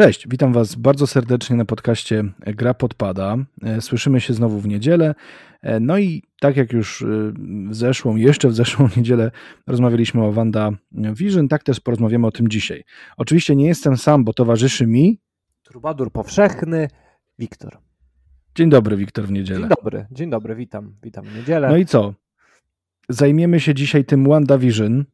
Cześć, witam Was bardzo serdecznie na podcaście Gra Podpada. E, słyszymy się znowu w niedzielę. E, no i tak jak już e, w zeszłą, jeszcze w zeszłą niedzielę rozmawialiśmy o Wanda Vision, tak też porozmawiamy o tym dzisiaj. Oczywiście nie jestem sam, bo towarzyszy mi Trubadur powszechny, Wiktor. Dzień dobry, Wiktor, w niedzielę. Dzień dobry, dzień dobry, witam, witam w niedzielę. No i co? Zajmiemy się dzisiaj tym WandaVision,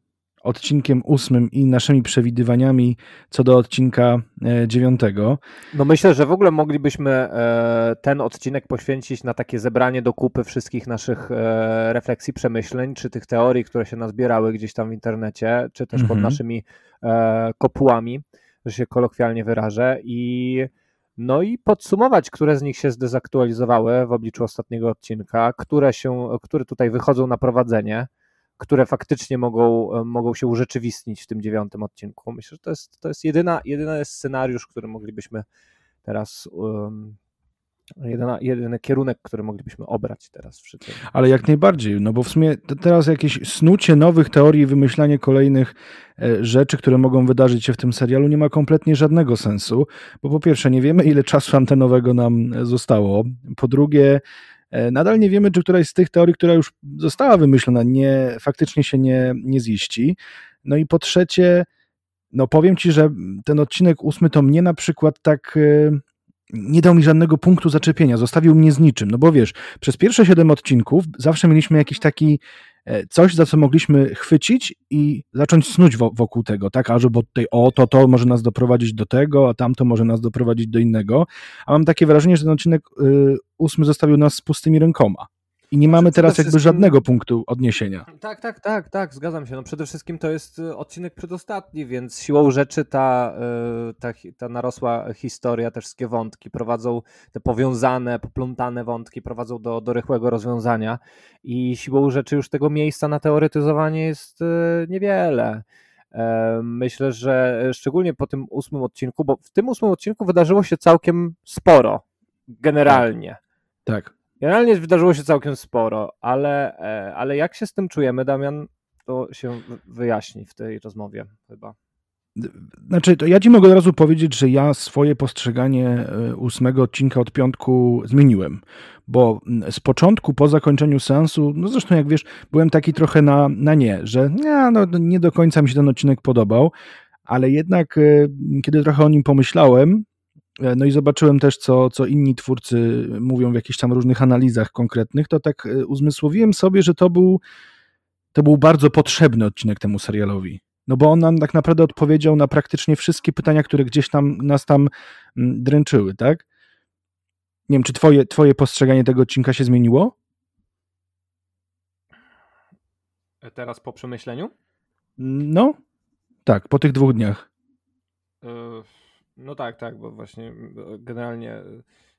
odcinkiem ósmym i naszymi przewidywaniami co do odcinka e, dziewiątego. No myślę, że w ogóle moglibyśmy e, ten odcinek poświęcić na takie zebranie do kupy wszystkich naszych e, refleksji, przemyśleń, czy tych teorii, które się nazbierały gdzieś tam w internecie, czy też pod mhm. naszymi kopułami, że się kolokwialnie wyrażę i no i podsumować, które z nich się zdezaktualizowały w obliczu ostatniego odcinka, które, się, które tutaj wychodzą na prowadzenie, które faktycznie mogą, e, mogą się urzeczywistnić w tym dziewiątym odcinku. Myślę, że to jest, to jest jedyna, jedyny scenariusz, który moglibyśmy teraz. Um, jedyna, jedyny kierunek, który moglibyśmy obrać teraz przy tym. Ale jak najbardziej, no bo w sumie teraz jakieś snucie nowych teorii, wymyślanie kolejnych e, rzeczy, które mogą wydarzyć się w tym serialu nie ma kompletnie żadnego sensu, bo po pierwsze nie wiemy ile czasu antenowego nam zostało, po drugie E, nadal nie wiemy, czy któraś z tych teorii, która już została wymyślona, nie, faktycznie się nie, nie ziści. No i po trzecie, no powiem Ci, że ten odcinek ósmy to mnie na przykład tak e, nie dał mi żadnego punktu zaczepienia, zostawił mnie z niczym, no bo wiesz, przez pierwsze siedem odcinków zawsze mieliśmy jakiś taki E, coś, za co mogliśmy chwycić i zacząć snuć wokół tego, tak, a że bo tutaj o, to, to może nas doprowadzić do tego, a tamto może nas doprowadzić do innego, a mam takie wrażenie, że ten odcinek y, ósmy zostawił nas z pustymi rękoma. I nie mamy teraz jakby żadnego punktu odniesienia. Tak, tak, tak, tak, zgadzam się. No przede wszystkim to jest y, odcinek przedostatni, więc siłą rzeczy ta, y, ta, ta narosła historia, te wszystkie wątki prowadzą, te powiązane, poplątane wątki prowadzą do, do rychłego rozwiązania i siłą rzeczy już tego miejsca na teoretyzowanie jest y, niewiele. E, myślę, że szczególnie po tym ósmym odcinku, bo w tym ósmym odcinku wydarzyło się całkiem sporo, generalnie. Tak. tak. Generalnie wydarzyło się całkiem sporo, ale, e, ale jak się z tym czujemy, Damian, to się wyjaśni w tej rozmowie chyba. Znaczy, to ja ci mogę od razu powiedzieć, że ja swoje postrzeganie e, ósmego odcinka od piątku zmieniłem, bo z początku, po zakończeniu seansu, no zresztą jak wiesz, byłem taki trochę na, na nie, że nie, no, nie do końca mi się ten odcinek podobał, ale jednak e, kiedy trochę o nim pomyślałem, no i zobaczyłem też, co, co inni twórcy mówią w jakichś tam różnych analizach konkretnych, to tak e, uzmysłowiłem sobie, że to był, to był bardzo potrzebny odcinek temu serialowi. No bo on nam tak naprawdę odpowiedział na praktycznie wszystkie pytania, które gdzieś tam nas tam mm, dręczyły, tak? Nie wiem, czy twoje, twoje postrzeganie tego odcinka się zmieniło? E, teraz po przemyśleniu? No, tak, po tych dwóch dniach. No tak, tak, bo właśnie generalnie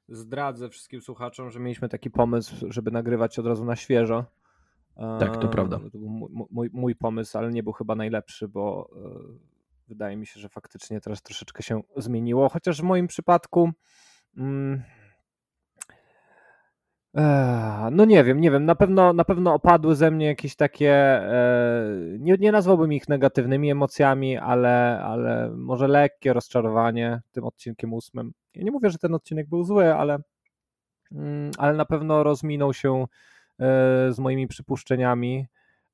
zdradzę wszystkim słuchaczom, że mieliśmy taki pomysł, żeby nagrywać od razu na świeżo. Tak, to prawda. To był mój, mój pomysł, ale nie był chyba najlepszy, bo e, wydaje mi się, że faktycznie teraz troszeczkę się zmieniło. Chociaż w moim przypadku. Mm, no nie wiem, nie wiem, na pewno, na pewno opadły ze mnie jakieś takie, e, nie, nie nazwałbym ich negatywnymi emocjami, ale, ale może lekkie rozczarowanie tym odcinkiem ósmym. Ja nie mówię, że ten odcinek był zły, ale, mm, ale na pewno rozminął się e, z moimi przypuszczeniami.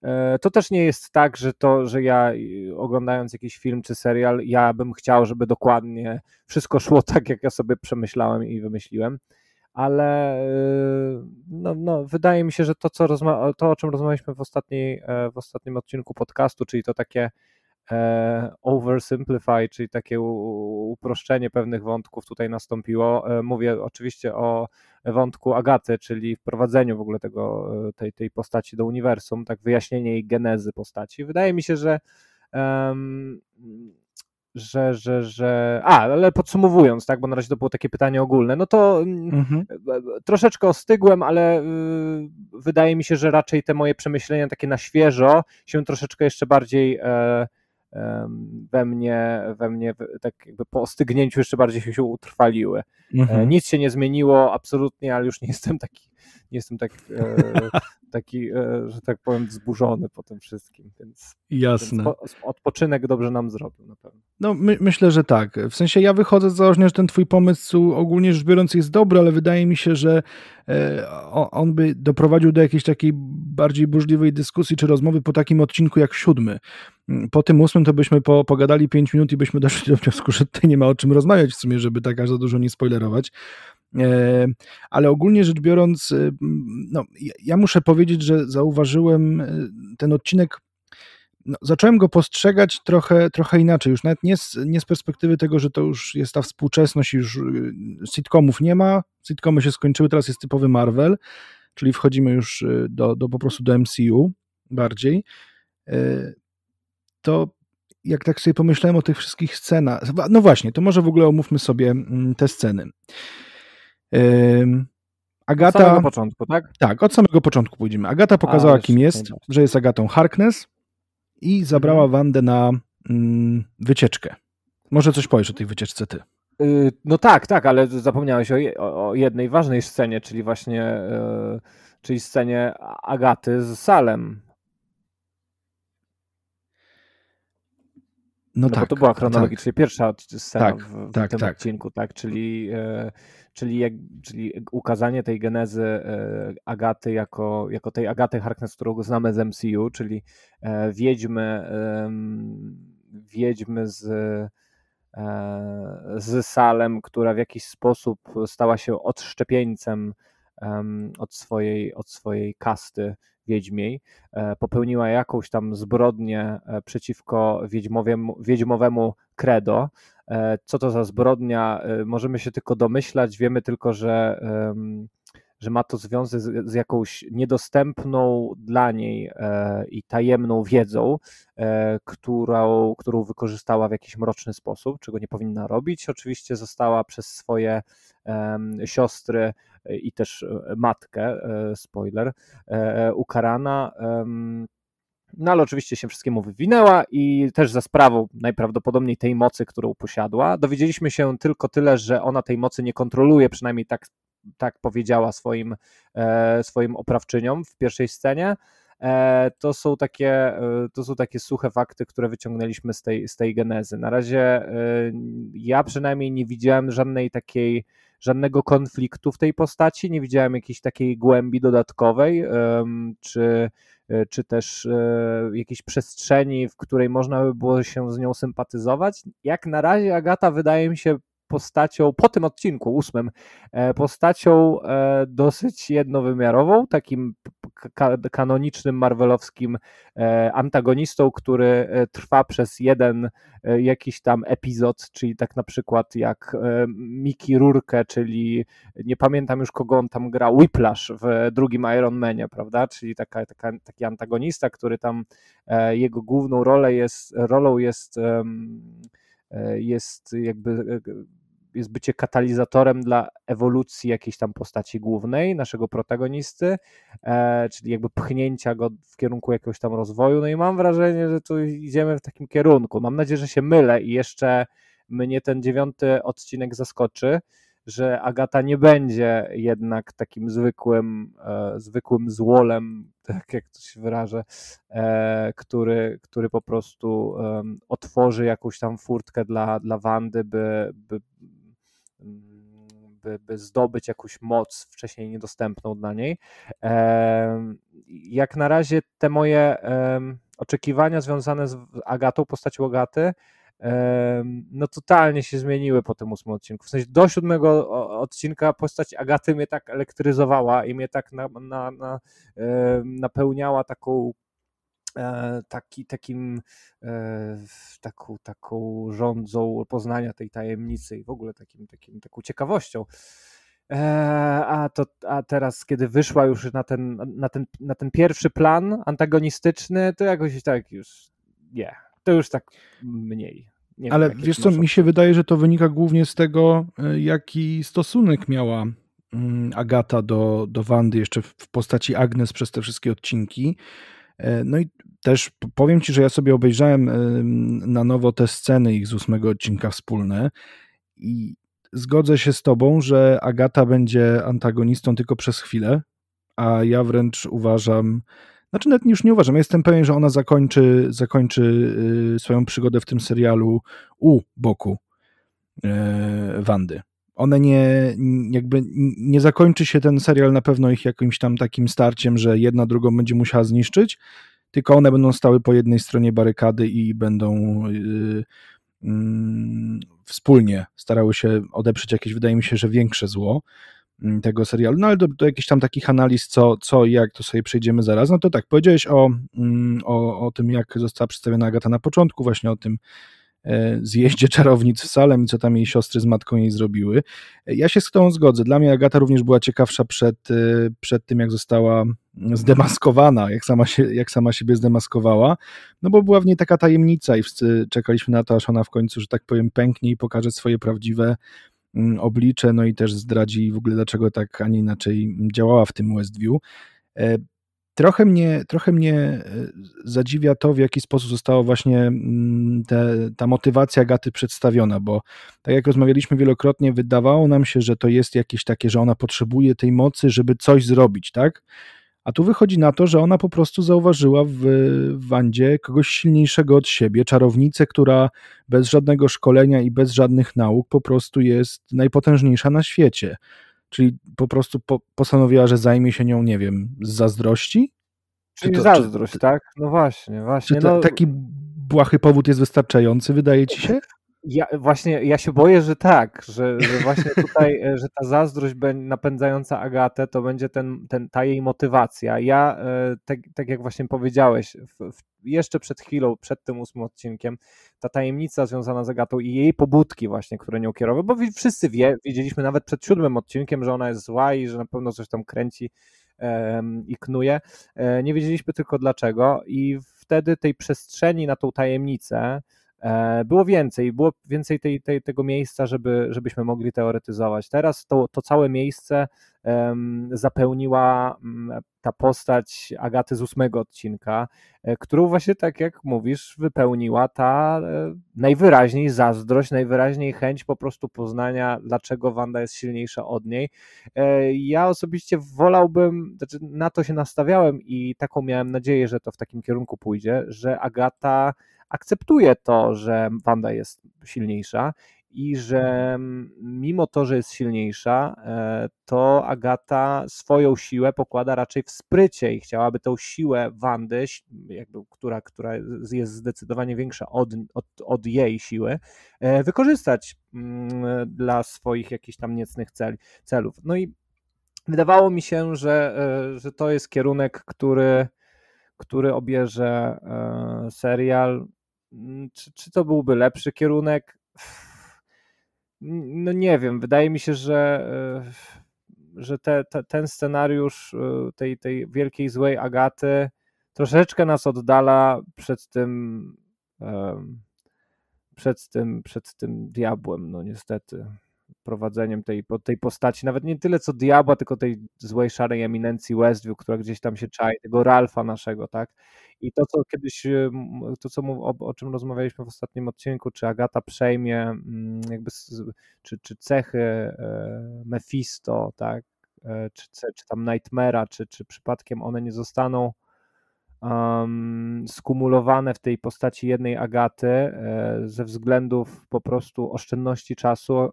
E, to też nie jest tak, że to, że ja oglądając jakiś film czy serial, ja bym chciał, żeby dokładnie wszystko szło tak, jak ja sobie przemyślałem i wymyśliłem ale y, no, no, wydaje mi się, że to, co to, o czym rozmawialiśmy w, ostatniej, e, w ostatnim odcinku podcastu, czyli to takie e, oversimplify, czyli takie uproszczenie pewnych wątków tutaj nastąpiło. E, mówię oczywiście o wątku Agaty, czyli wprowadzeniu w ogóle tego, tej, tej postaci do uniwersum, tak wyjaśnienie jej genezy postaci. Wydaje mi się, że że, że, że. A, ale podsumowując, tak, bo na razie to było takie pytanie ogólne, no to mm, mhm. troszeczkę ostygłem, ale y, wydaje mi się, że raczej te moje przemyślenia takie na świeżo się troszeczkę jeszcze bardziej e, we mnie, we mnie, tak jakby po ostygnięciu jeszcze bardziej się utrwaliły. E, mhm. Nic się nie zmieniło absolutnie, ale już nie jestem taki jestem tak, e, taki, e, że tak powiem, wzburzony po tym wszystkim, więc, Jasne. Więc po, odpoczynek dobrze nam zrobił na pewno. No my, myślę, że tak. W sensie ja wychodzę z założenia, że ten twój pomysł ogólnie rzecz biorąc jest dobry, ale wydaje mi się, że e, on by doprowadził do jakiejś takiej bardziej burzliwej dyskusji czy rozmowy po takim odcinku jak siódmy. Po tym ósmym to byśmy po, pogadali pięć minut i byśmy doszli do wniosku, że tutaj nie ma o czym rozmawiać w sumie, żeby tak aż za dużo nie spoilerować. E, ale ogólnie rzecz biorąc, e, no, ja muszę powiedzieć, że zauważyłem e, ten odcinek. No, zacząłem go postrzegać trochę, trochę inaczej, już nawet nie z, nie z perspektywy tego, że to już jest ta współczesność, już sitcomów nie ma, sitcomy się skończyły, teraz jest typowy Marvel, czyli wchodzimy już do, do po prostu do MCU bardziej. To jak tak sobie pomyślałem o tych wszystkich scenach, no właśnie, to może w ogóle omówmy sobie mm, te sceny. Agata. Od samego początku, tak? Tak, od samego początku pójdziemy. Agata pokazała, A, kim jest, że jest Agatą Harkness i zabrała mhm. Wandę na mm, wycieczkę. Może coś powiesz o tej wycieczce ty. Y, no tak, tak, ale zapomniałeś o, o jednej ważnej scenie, czyli właśnie yy, czyli scenie Agaty z Salem. No, no tak. Bo to była chronologicznie tak. pierwsza scena tak, w, tak, tym tak. odcinku, tak? Czyli yy, czyli, jak, czyli ukazanie tej genezy e, Agaty jako, jako tej Agaty Harkness, którą znamy z MCU, czyli e, wiedźmy, wiedźmy z, e, z Salem, która w jakiś sposób stała się odszczepieńcem od swojej, od swojej kasty wiedźmiej, popełniła jakąś tam zbrodnię przeciwko wiedźmowemu, wiedźmowemu credo, E, co to za zbrodnia? E, możemy się tylko domyślać, wiemy tylko, że, że ma to związek z, z jakąś niedostępną dla niej e, i tajemną wiedzą, którą, którą wykorzystała w jakiś mroczny sposób, czego nie powinna robić. Oczywiście została przez swoje siostry i też matkę, spoiler, ukarana no ale oczywiście się wszystkiemu wywinęła i też za sprawą najprawdopodobniej tej mocy, którą posiadła. Dowiedzieliśmy się tylko tyle, że ona tej mocy nie kontroluje, przynajmniej tak, tak powiedziała swoim, e, swoim oprawczyniom w pierwszej scenie. E, to są takie, e, to są takie suche fakty, które wyciągnęliśmy z tej, z tej genezy. Na razie e, ja przynajmniej nie widziałem żadnej takiej, żadnego konfliktu w tej postaci, nie widziałem jakiejś takiej głębi dodatkowej, czy E, czy też e, jakiejś przestrzeni, w której można by było się z nią sympatyzować. Jak na razie Agata wydaje mi się postacią, po tym odcinku ósmym, e, postacią dosyć jednowymiarową, takim kanonicznym marvelowskim antagonistą, który trwa przez jeden jakiś tam epizod, czyli tak na przykład jak Mickey Rourke, czyli nie pamiętam już kogo on tam grał, Whiplash w drugim Iron Manie, prawda, czyli taka, taka, taki antagonista, który tam jego główną rolę jest, rolą jest jest jakby jest bycie katalizatorem dla ewolucji jakiejś tam postaci głównej, naszego protagonisty, e, czyli jakby pchnięcia go w kierunku jakiegoś tam rozwoju. No i mam wrażenie, że tu idziemy w takim kierunku. Mam nadzieję, że się mylę i jeszcze mnie ten dziewiąty odcinek zaskoczy, że Agata nie będzie jednak takim zwykłym, e, zwykłym złolem, tak jak to się wyrażę, e, który, który po prostu e, otworzy jakąś tam furtkę dla, dla Wandy, by, by by, by zdobyć jakąś moc wcześniej niedostępną dla niej. Jak na razie te moje oczekiwania związane z Agatą, postacią Agaty, no totalnie się zmieniły po tym ósmym odcinku. W sensie do siódmego odcinka postać Agaty mnie tak elektryzowała i mnie tak na, na, na, napełniała taką taki, takim, e, taką, taką rządzą poznania tej tajemnicy i w ogóle takim, takim, taką ciekawością. E, a, to, a teraz, kiedy wyszła już na ten, na, ten, na ten pierwszy plan antagonistyczny, to jakoś tak już nie, to już tak mniej. Nie Ale wiesz co, mi się wydaje, że to wynika głównie z tego, jaki stosunek miała mm, Agata do, do Wandy jeszcze w postaci Agnes przez te wszystkie odcinki. E, no i też powiem Ci, że ja sobie obejrzałem na nowo te sceny ich z ósmego odcinka wspólne i zgodzę się z Tobą, że Agata będzie antagonistą tylko przez chwilę, a ja wręcz uważam, znaczy nawet już nie uważam, jestem pewien, że ona zakończy, zakończy y, swoją przygodę w tym serialu u boku y, Wandy. One nie, jakby nie zakończy się ten serial na pewno ich jakimś tam takim starciem, że jedna drugą będzie musiała zniszczyć, tylko one będą stały po jednej stronie barykady i będą yy, yy, wspólnie starały się odeprzeć jakieś, wydaje mi się, że większe zło. Mm, tego serialu. No ale do, do jakichś tam takich analiz, co, co i jak, to sobie przejdziemy zaraz. No to tak, powiedziałeś o, mm, o, o tym, jak została przedstawiona Agata na początku, właśnie o tym zjeździe czarownic w Salem i co tam jej siostry z matką jej zrobiły. Ja się z tą zgodzę. Dla mnie Agata również była ciekawsza przed, e, przed tym, jak została zdemaskowana, jak sama, się, jak sama siebie zdemaskowała, no bo była w niej taka tajemnica i wszyscy czekaliśmy na to, aż ona w końcu, że tak powiem, pęknie i pokaże swoje prawdziwe Mm, oblicze, no i też zdradzi w ogóle dlaczego tak, a nie inaczej działała w tym Westview. Trochę mnie, trochę mnie e, zadziwia to, w jaki sposób została właśnie mm, te, ta motywacja Gaty przedstawiona, bo tak jak rozmawialiśmy wielokrotnie, wydawało nam się, że to jest jakieś takie, że ona potrzebuje tej mocy, żeby coś zrobić, tak? A tu wychodzi na to, że ona po prostu zauważyła w Wandzie kogoś silniejszego od siebie, czarownicę, która bez żadnego szkolenia i bez żadnych nauk po prostu jest najpotężniejsza na świecie. Czyli po prostu po, postanowiła, że zajmie się nią, nie wiem, z zazdrości? Czyli to, zazdrość, czy, tak? No właśnie, właśnie. Czy no... taki błahy powód jest wystarczający, wydaje ci się? Ja właśnie, ja się boję, że tak, że, że właśnie tutaj, e, że ta zazdrość napędzająca Agatę to będzie ten, ten, ta jej motywacja. Ja, e, tak, tak jak właśnie powiedziałeś, w, w, jeszcze przed chwilą, przed tym ósmym odcinkiem, ta tajemnica związana z Agatą i jej pobudki właśnie, które nią kierowały, bo wszyscy wie, wiedzieliśmy nawet przed siódmym odcinkiem, że ona jest zła i że na pewno coś tam kręci i knuje. E, nie wiedzieliśmy tylko dlaczego i wtedy tej przestrzeni na tą tajemnicę, było więcej, było więcej tej, tej, tego miejsca, żeby, żebyśmy mogli teoretyzować. Teraz to, to całe miejsce zapełniła um, ta postać Agaty z ósmego odcinka, e, którą właśnie tak jak mówisz, wypełniła ta e, najwyraźniej zazdrość, najwyraźniej chęć po prostu poznania, dlaczego Wanda jest silniejsza od niej. E, ja osobiście wolałbym, znaczy na to się nastawiałem i taką miałem nadzieję, że to w takim kierunku pójdzie, że Agata akceptuje to, że Wanda jest silniejsza i że mimo to, że jest silniejsza, e, to Agata swoją siłę pokłada raczej w sprycie i chciałaby tą siłę Wandy, jakby, która, która jest zdecydowanie większa od, od, od jej siły, e, wykorzystać mm, dla swoich jakichś tam niecnych cel, celów. No i wydawało mi się, że, e, że to jest kierunek, który który obierze serial. Mm, czy, czy to byłby lepszy kierunek? No nie wiem, wydaje mi się, że, e, że te, te, ten scenariusz e, tej, tej wielkiej złej Agaty troszeczkę nas oddala przed tym przed tym, przed tym diabłem, no niestety prowadzeniem tej, tej postaci, nawet nie tyle co diabła, tylko tej złej szarej eminencji Westview, która gdzieś tam się czai, tego Ralfa naszego, tak? I to, co kiedyś, to co o, o czym rozmawialiśmy w ostatnim odcinku, czy Agata przejmie mm, jakby, czy, czy cechy e, Mephisto, tak? E, czy, czy tam Nightmare'a, czy, czy przypadkiem one nie zostaną um, skumulowane w tej postaci jednej Agaty e, ze względów po prostu oszczędności czasu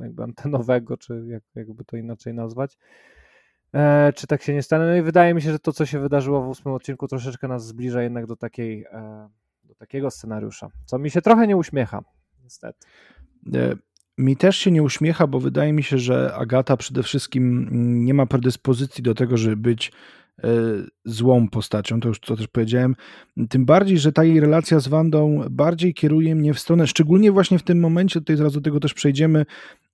jakby antenowego, czy jak, jakby to inaczej nazwać. E, czy tak się nie stanie? No i wydaje mi się, że to, co się wydarzyło w ósmym odcinku, troszeczkę nas zbliża jednak do, takiej, e, do takiego scenariusza, co mi się trochę nie uśmiecha, niestety. E, mi też się nie uśmiecha, bo wydaje mi się, że Agata przede wszystkim nie ma predyspozycji do tego, żeby być złą postacią, to już to też powiedziałem. Tym bardziej, że ta jej relacja z Wandą bardziej kieruje mnie w stronę, szczególnie właśnie w tym momencie, tutaj zaraz do tego też przejdziemy,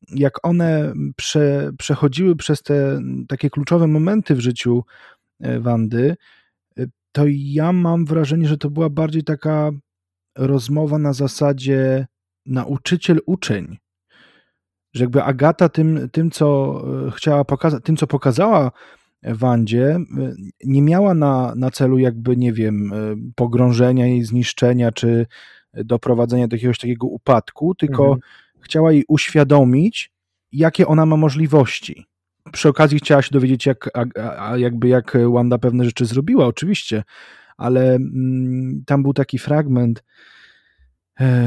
jak one prze, przechodziły przez te takie kluczowe momenty w życiu e, Wandy, e, to ja mam wrażenie, że to była bardziej taka rozmowa na zasadzie nauczyciel-uczeń. Że jakby Agata tym, tym, co chciała pokazać, tym, co pokazała Wandzie nie miała na, na celu jakby, nie wiem, pogrążenia jej, zniszczenia, czy doprowadzenia do jakiegoś takiego upadku, tylko mhm. chciała jej uświadomić, jakie ona ma możliwości. przy okazji chciała się dowiedzieć, jak, a, a jakby jak Wanda pewne rzeczy zrobiła, oczywiście, ale mm, tam był taki fragment,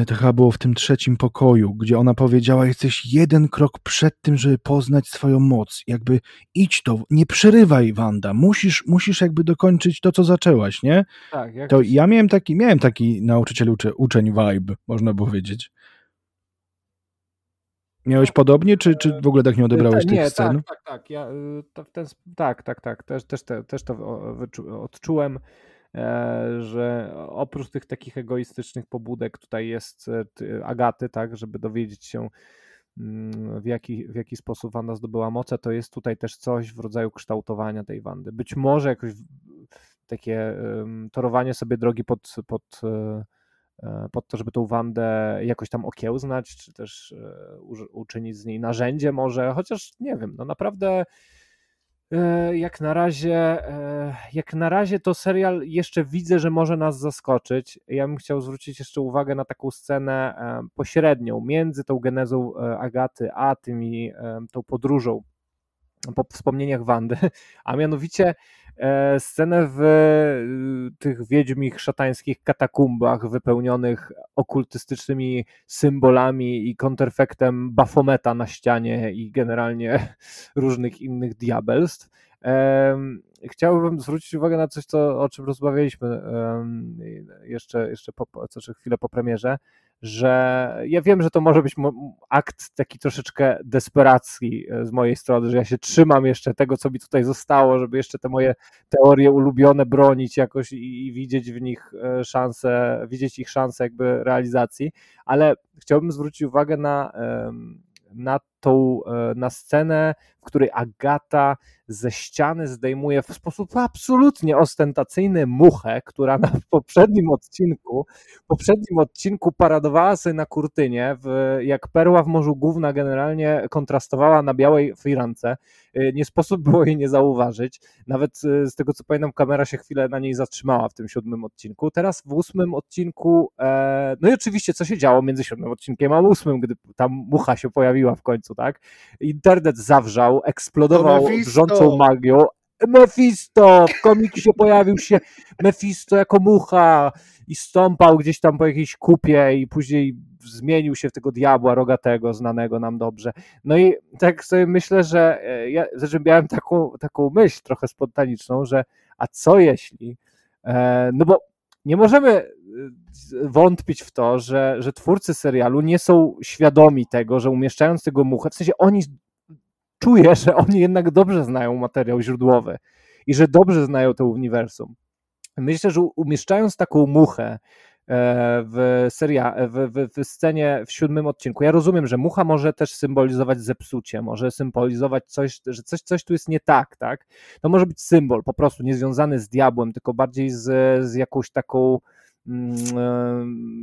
to chyba było w tym trzecim pokoju, gdzie ona powiedziała, jesteś jeden krok przed tym, żeby poznać swoją moc. Jakby idź to, nie przerywaj Wanda, musisz, musisz jakby dokończyć to, co zaczęłaś, nie? Tak, jak To ja miałem taki, miałem taki nauczyciel ucze, uczeń vibe, można powiedzieć. Miałeś podobnie, czy, czy w ogóle tak nie odebrałeś Ta- tych scen? Tak, tak, tak. Ja, y, to ten, tak, tak, tak. Też, też, te, też to odczułem, e, że oprócz tych takich egoistycznych pobudek tutaj jest e, ty- Agaty, tak, żeby dowiedzieć się mm, w jaki, w jaki sposób Wanda zdobyła moce, to jest tutaj też coś w rodzaju kształtowania tej Wandy. Być może jakoś takie torowanie sobie drogi pod, pod, e, e, pod to, żeby tą Wandę jakoś tam okiełznać, czy też e, uczynić z niej narzędzie może, chociaż nie wiem, no naprawdę e, jak na razie e, jak na razie to serial jeszcze widzę, że może nas zaskoczyć. Ja bym chciał zwrócić jeszcze uwagę na taką scenę e, pośrednią między tą genezą e, Agaty a tymi, e, tą podróżą po wspomnieniach Wandy, a mianowicie e, scenę w y, tych wiedźmich szatańskich katakumbach wypełnionych okultystycznymi symbolami i kontrefektem Bafometa na ścianie i generalnie różnych innych diabelstw. Chciałbym zwrócić uwagę na coś, co, o czym rozmawialiśmy jeszcze, jeszcze po, znaczy chwilę po premierze, że ja wiem, że to może być akt taki troszeczkę desperacji e, z mojej strony, że ja się trzymam jeszcze tego, co mi tutaj zostało, żeby jeszcze te moje teorie ulubione bronić jakoś i, i widzieć w nich e, szansę, widzieć ich szansę jakby realizacji, ale chciałbym zwrócić uwagę na, na tą, e, na scenę, w której Agata ze ściany zdejmuje w sposób absolutnie ostentacyjny muchę, która na poprzednim odcinku poprzednim odcinku paradowała sobie na kurtynie, w, jak perła w morzu główna generalnie kontrastowała na białej firance. Y, Nie sposób było jej nie zauważyć. Nawet y, z tego co pamiętam, kamera się chwilę na niej zatrzymała w tym siódmym odcinku. Teraz w ósmym odcinku, e, no i oczywiście co się działo między siódmym odcinkiem a ósmym, gdy ta mucha się pojawiła w końcu, tak? Internet zawrzał, eksplodował wrzącą magią. Mephisto! W komiksie pojawił się Mephisto jako mucha i stąpał gdzieś tam po jakiejś kupie i później zmienił się w tego diabła rogatego, znanego nam dobrze. No i tak sobie myślę, że e, ja znaczy miałem taką, taką myśl trochę spontaniczną, że a co jeśli, e, no bo nie możemy wątpić w to, że, że twórcy serialu nie są świadomi tego, że umieszczając tego muchę, w sensie oni czuję, że oni jednak dobrze znają materiał źródłowy i że dobrze znają to uniwersum. Myślę, że umieszczając taką muchę e, w, seria, w, w, w scenie w siódmym odcinku. Ja rozumiem, że mucha może też symbolizować zepsucie, może symbolizować coś, że coś, coś tu jest nie tak, tak? To może być symbol po prostu niezwiązany z diabłem, tylko bardziej z, z jakąś taką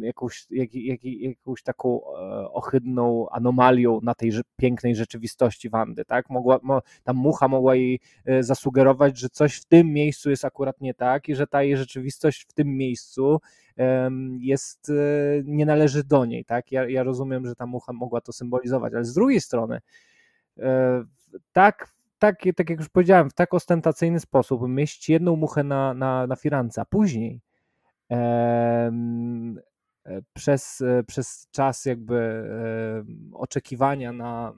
jakąś, jak, jak, jakąś taką e, ohydną anomalią na tej pięknej rzeczywistości Wandy, tak? Mogła, mo, ta mucha mogła jej e, zasugerować, że coś w tym miejscu jest akurat nie tak i że ta jej rzeczywistość w tym miejscu jest, e, nie należy do niej, tak? Ja, ja rozumiem, że ta mucha mogła to symbolizować, ale z drugiej strony e, tak, tak, tak jak już powiedziałem, w tak ostentacyjny sposób mieścić jedną muchę na, na, na firance, a później e, przez, e, przez czas jakby oczekiwania na,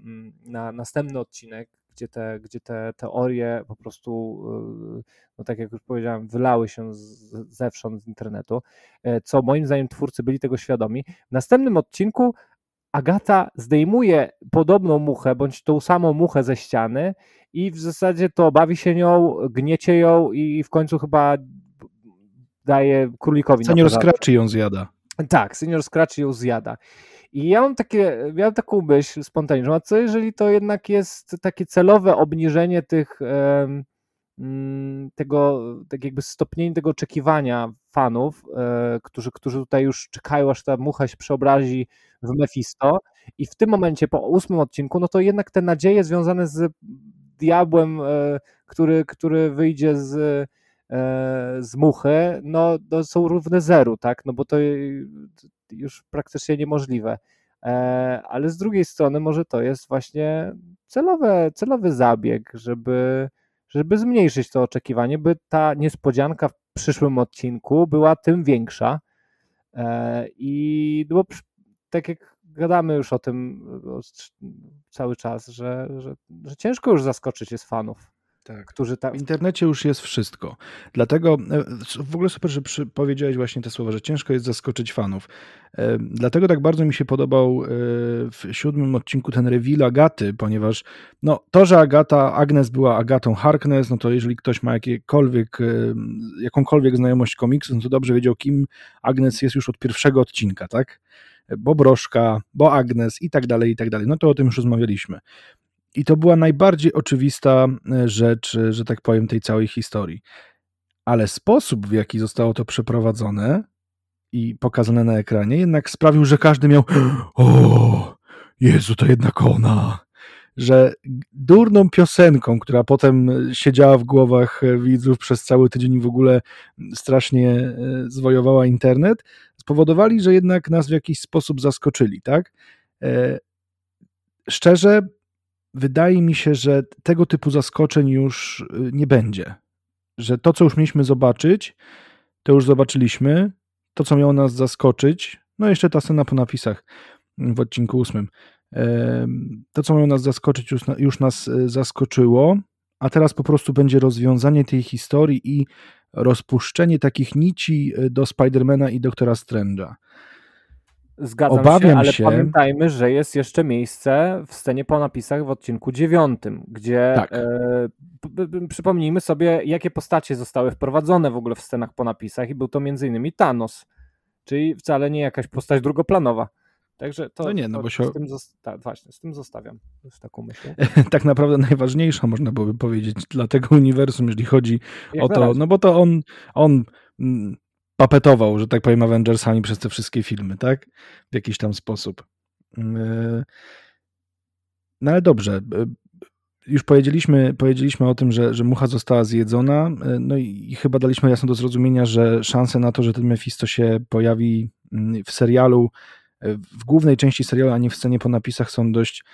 na następny odcinek, gdzie te, gdzie te teorie po prostu, e, no tak jak już powiedziałem, wylały się z, zewsząd z internetu, e, co moim zdaniem twórcy byli tego świadomi. W następnym odcinku Agata zdejmuje podobną muchę, bądź tą samą muchę ze ściany i w zasadzie to bawi się nią, gniecie ją i w końcu chyba daje królikowi Senior pożar. Scratchy ją zjada. Tak, senior Scratch ją zjada. I ja mam takie, miałem taką myśl spontaniczną, a co jeżeli to jednak jest takie celowe obniżenie tych, mm, tego, tak jakby stopnienie tego oczekiwania fanów, e, którzy, którzy tutaj już czekają, aż ta mucha się przeobrazi w Mephisto i w tym momencie, po ósmym odcinku, no to jednak te nadzieje związane z diabłem, e, który, który wyjdzie z, z muchy, no, no są równe zeru, tak, no bo to już praktycznie niemożliwe. E, Ale z drugiej strony może to jest właśnie celowe, celowy zabieg, żeby, żeby zmniejszyć to oczekiwanie, by ta niespodzianka w przyszłym odcinku była tym większa. E, I bo tak jak gadamy już o tym cały czas, że, że, że ciężko już zaskoczyć jest fanów. Tak. Którzy tam... W internecie już jest wszystko. Dlatego e, w ogóle super, że powiedziałeś właśnie te słowa, że ciężko jest zaskoczyć fanów. E, dlatego tak bardzo mi się podobał e, w siódmym odcinku ten reveal Agaty, ponieważ no, to, że Agata, Agnes była Agatą Harkness, no to jeżeli ktoś ma jakiekolwiek, jakąkolwiek znajomość komiksu, no to dobrze wiedział, kim Agnes jest już od pierwszego odcinka, tak? bo Broszka, bo Agnes i tak dalej, i tak dalej. No to o tym już rozmawialiśmy. I to była najbardziej oczywista e, rzecz, e, że tak powiem, tej całej historii. Ale sposób, w jaki zostało to przeprowadzone i pokazane na ekranie, jednak sprawił, że każdy miał o, Jezu, to jednak ona. Że durną piosenką, która potem siedziała w głowach widzów przez cały tydzień i w ogóle strasznie e, zwojowała internet, spowodowali, że jednak nas w jakiś sposób zaskoczyli, tak? Szczerze, wydaje mi się, że tego typu zaskoczeń już y, nie będzie. Że to, co już mieliśmy zobaczyć, to już zobaczyliśmy. To, co miało nas zaskoczyć, no jeszcze ta scena po napisach w odcinku ósmym. To, co miało nas zaskoczyć, już, już nas y, zaskoczyło, a teraz po prostu będzie rozwiązanie tej historii i rozpuszczenie takich nici y, do Spidermana i Doktora Strange'a. Zgadzam Obawiam się, ale się... pamiętajmy, że jest jeszcze miejsce w scenie po napisach w odcinku dziewiątym, gdzie tak. e, przypomnijmy sobie, jakie postacie zostały wprowadzone w ogóle w scenach po napisach i był to m.in. Thanos, czyli wcale nie jakaś postać drugoplanowa. Także to, no nie, no bo się... z, tym właśnie, z tym zostawiam z taką myślą. tak naprawdę najważniejsza, można byłoby powiedzieć, dla tego uniwersum, jeżeli chodzi Jak o to, no bo to on, on mm, papetował, że tak powiem, Avengersami przez te wszystkie filmy, tak? W jakiś tam sposób. Mm, e, no ale dobrze. E, już powiedzieliśmy, powiedzieliśmy o tym, że, że mucha została zjedzona, e, no i, chyba daliśmy jasno do zrozumienia, że szanse na to, że ten Mephisto się pojawi mm, w serialu, w głównej części serialu, a nie w scenie po napisach są dość